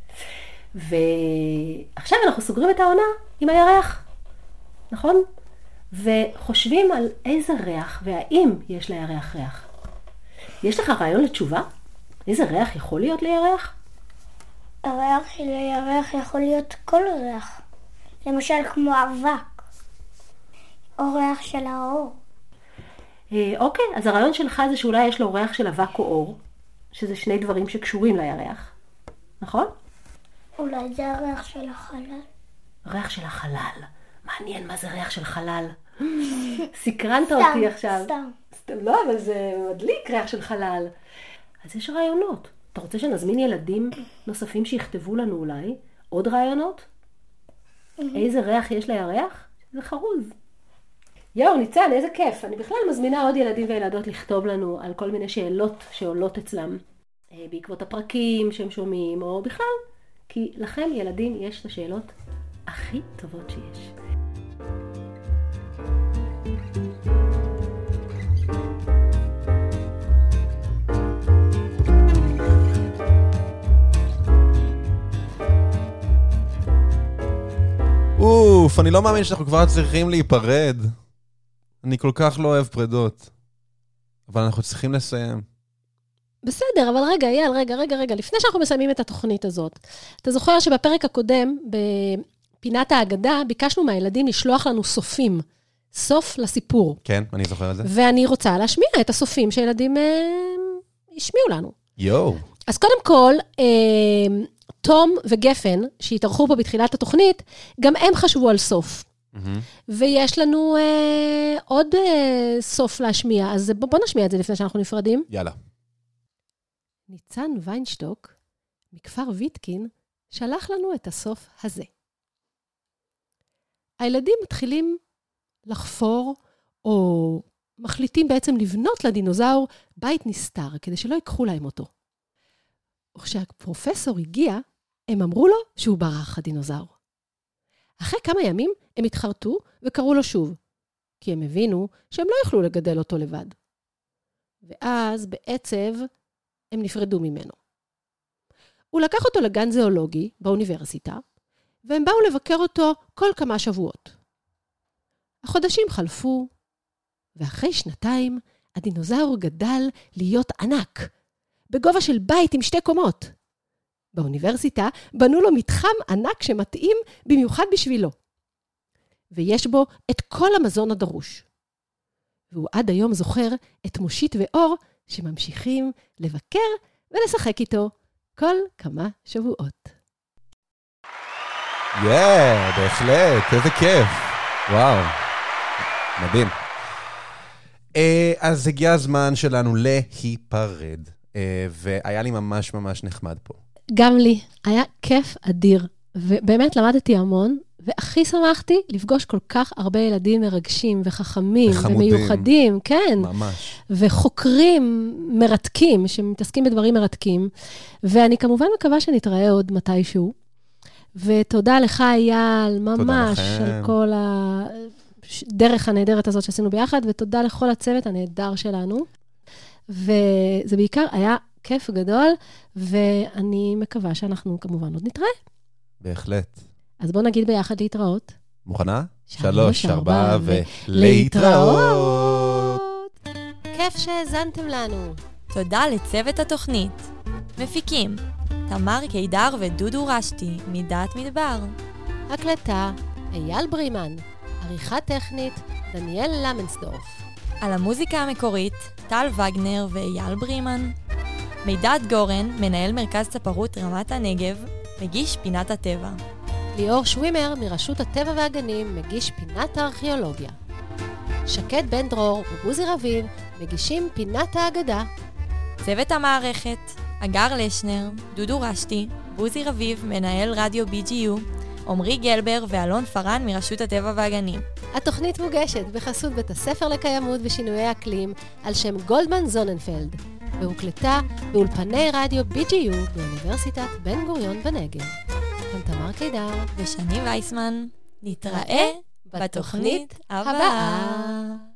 ועכשיו אנחנו סוגרים את העונה עם הירח, נכון? וחושבים על איזה ריח והאם יש לירח ריח. יש לך רעיון לתשובה? איזה ריח יכול להיות לירח? הריח של הירח יכול להיות כל ריח. למשל כמו אבק. או ריח של האור. אה, אוקיי, אז הרעיון שלך זה שאולי יש לו ריח של אבק או אור, שזה שני דברים שקשורים לירח, נכון? אולי זה הריח של החלל. ריח של החלל. מעניין מה זה ריח של חלל. סקרנת אותי עכשיו. סתם. סתם. לא, אבל זה מדליק ריח של חלל. אז יש רעיונות. אתה רוצה שנזמין ילדים נוספים שיכתבו לנו אולי עוד רעיונות? איזה ריח יש לירח? זה חרוז. יואו, ניצן, איזה כיף. אני בכלל מזמינה עוד ילדים וילדות לכתוב לנו על כל מיני שאלות שעולות אצלם אה, בעקבות הפרקים שהם שומעים, או בכלל, כי לכם, ילדים, יש את השאלות הכי טובות שיש. אוף, אני לא מאמין שאנחנו כבר צריכים להיפרד. אני כל כך לא אוהב פרדות. אבל אנחנו צריכים לסיים. בסדר, אבל רגע, אייל, רגע, רגע, רגע, לפני שאנחנו מסיימים את התוכנית הזאת, אתה זוכר שבפרק הקודם, בפינת ההגדה, ביקשנו מהילדים לשלוח לנו סופים. סוף לסיפור. כן, אני זוכר את זה. ואני רוצה להשמיע את הסופים שילדים אה, השמיעו לנו. יואו. אז קודם כל, אה, תום וגפן, שהתארחו פה בתחילת התוכנית, גם הם חשבו על סוף. ויש לנו אה, עוד אה, סוף להשמיע, אז בוא, בוא נשמיע את זה לפני שאנחנו נפרדים. יאללה. ניצן ויינשטוק, מכפר ויטקין, שלח לנו את הסוף הזה. הילדים מתחילים לחפור, או מחליטים בעצם לבנות לדינוזאור בית נסתר, כדי שלא ייקחו להם אותו. וכשהפרופסור הגיע, הם אמרו לו שהוא ברח, הדינוזאור. אחרי כמה ימים הם התחרטו וקראו לו שוב, כי הם הבינו שהם לא יוכלו לגדל אותו לבד. ואז, בעצב, הם נפרדו ממנו. הוא לקח אותו לגן זואולוגי באוניברסיטה, והם באו לבקר אותו כל כמה שבועות. החודשים חלפו, ואחרי שנתיים הדינוזאור גדל להיות ענק, בגובה של בית עם שתי קומות. באוניברסיטה בנו לו מתחם ענק שמתאים במיוחד בשבילו. ויש בו את כל המזון הדרוש. והוא עד היום זוכר את מושיט ואור שממשיכים לבקר ולשחק איתו כל כמה שבועות. יאה, yeah, בהחלט, איזה כיף. וואו, מדהים. Uh, אז הגיע הזמן שלנו להיפרד, והיה לי ממש ממש נחמד פה. גם לי, היה כיף אדיר, ובאמת למדתי המון, והכי שמחתי לפגוש כל כך הרבה ילדים מרגשים וחכמים וחמודים. ומיוחדים, כן. ממש. וחוקרים מרתקים, שמתעסקים בדברים מרתקים. ואני כמובן מקווה שנתראה עוד מתישהו. ותודה לך, אייל, ממש. על כל הדרך הנהדרת הזאת שעשינו ביחד, ותודה לכל הצוות הנהדר שלנו. וזה בעיקר היה כיף גדול, ואני מקווה שאנחנו כמובן עוד נתראה. בהחלט. אז בואו נגיד ביחד להתראות. מוכנה? שלוש, ארבע, ולהתראות. כיף שהאזנתם לנו. תודה לצוות התוכנית. מפיקים תמר קידר ודודו רשתי, מדעת מדבר. הקלטה, אייל ברימן. עריכה טכנית, דניאל למנסדורף. על המוזיקה המקורית, טל וגנר ואייל ברימן. מידד גורן, מנהל מרכז צפרות רמת הנגב, מגיש פינת הטבע. ליאור שווימר מרשות הטבע והגנים מגיש פינת הארכיאולוגיה. שקד בן דרור ובוזי רביב מגישים פינת האגדה. צוות המערכת, אגר לשנר, דודו רשתי, בוזי רביב, מנהל רדיו BGU, עמרי גלבר ואלון פארן מרשות הטבע והגנים. התוכנית מוגשת בחסות בית הספר לקיימות ושינויי אקלים על שם גולדמן זוננפלד, והוקלטה באולפני רדיו BGU באוניברסיטת בן גוריון בנגב. כאן תמר קידר, ושני וייסמן, נתראה בתוכנית הבאה.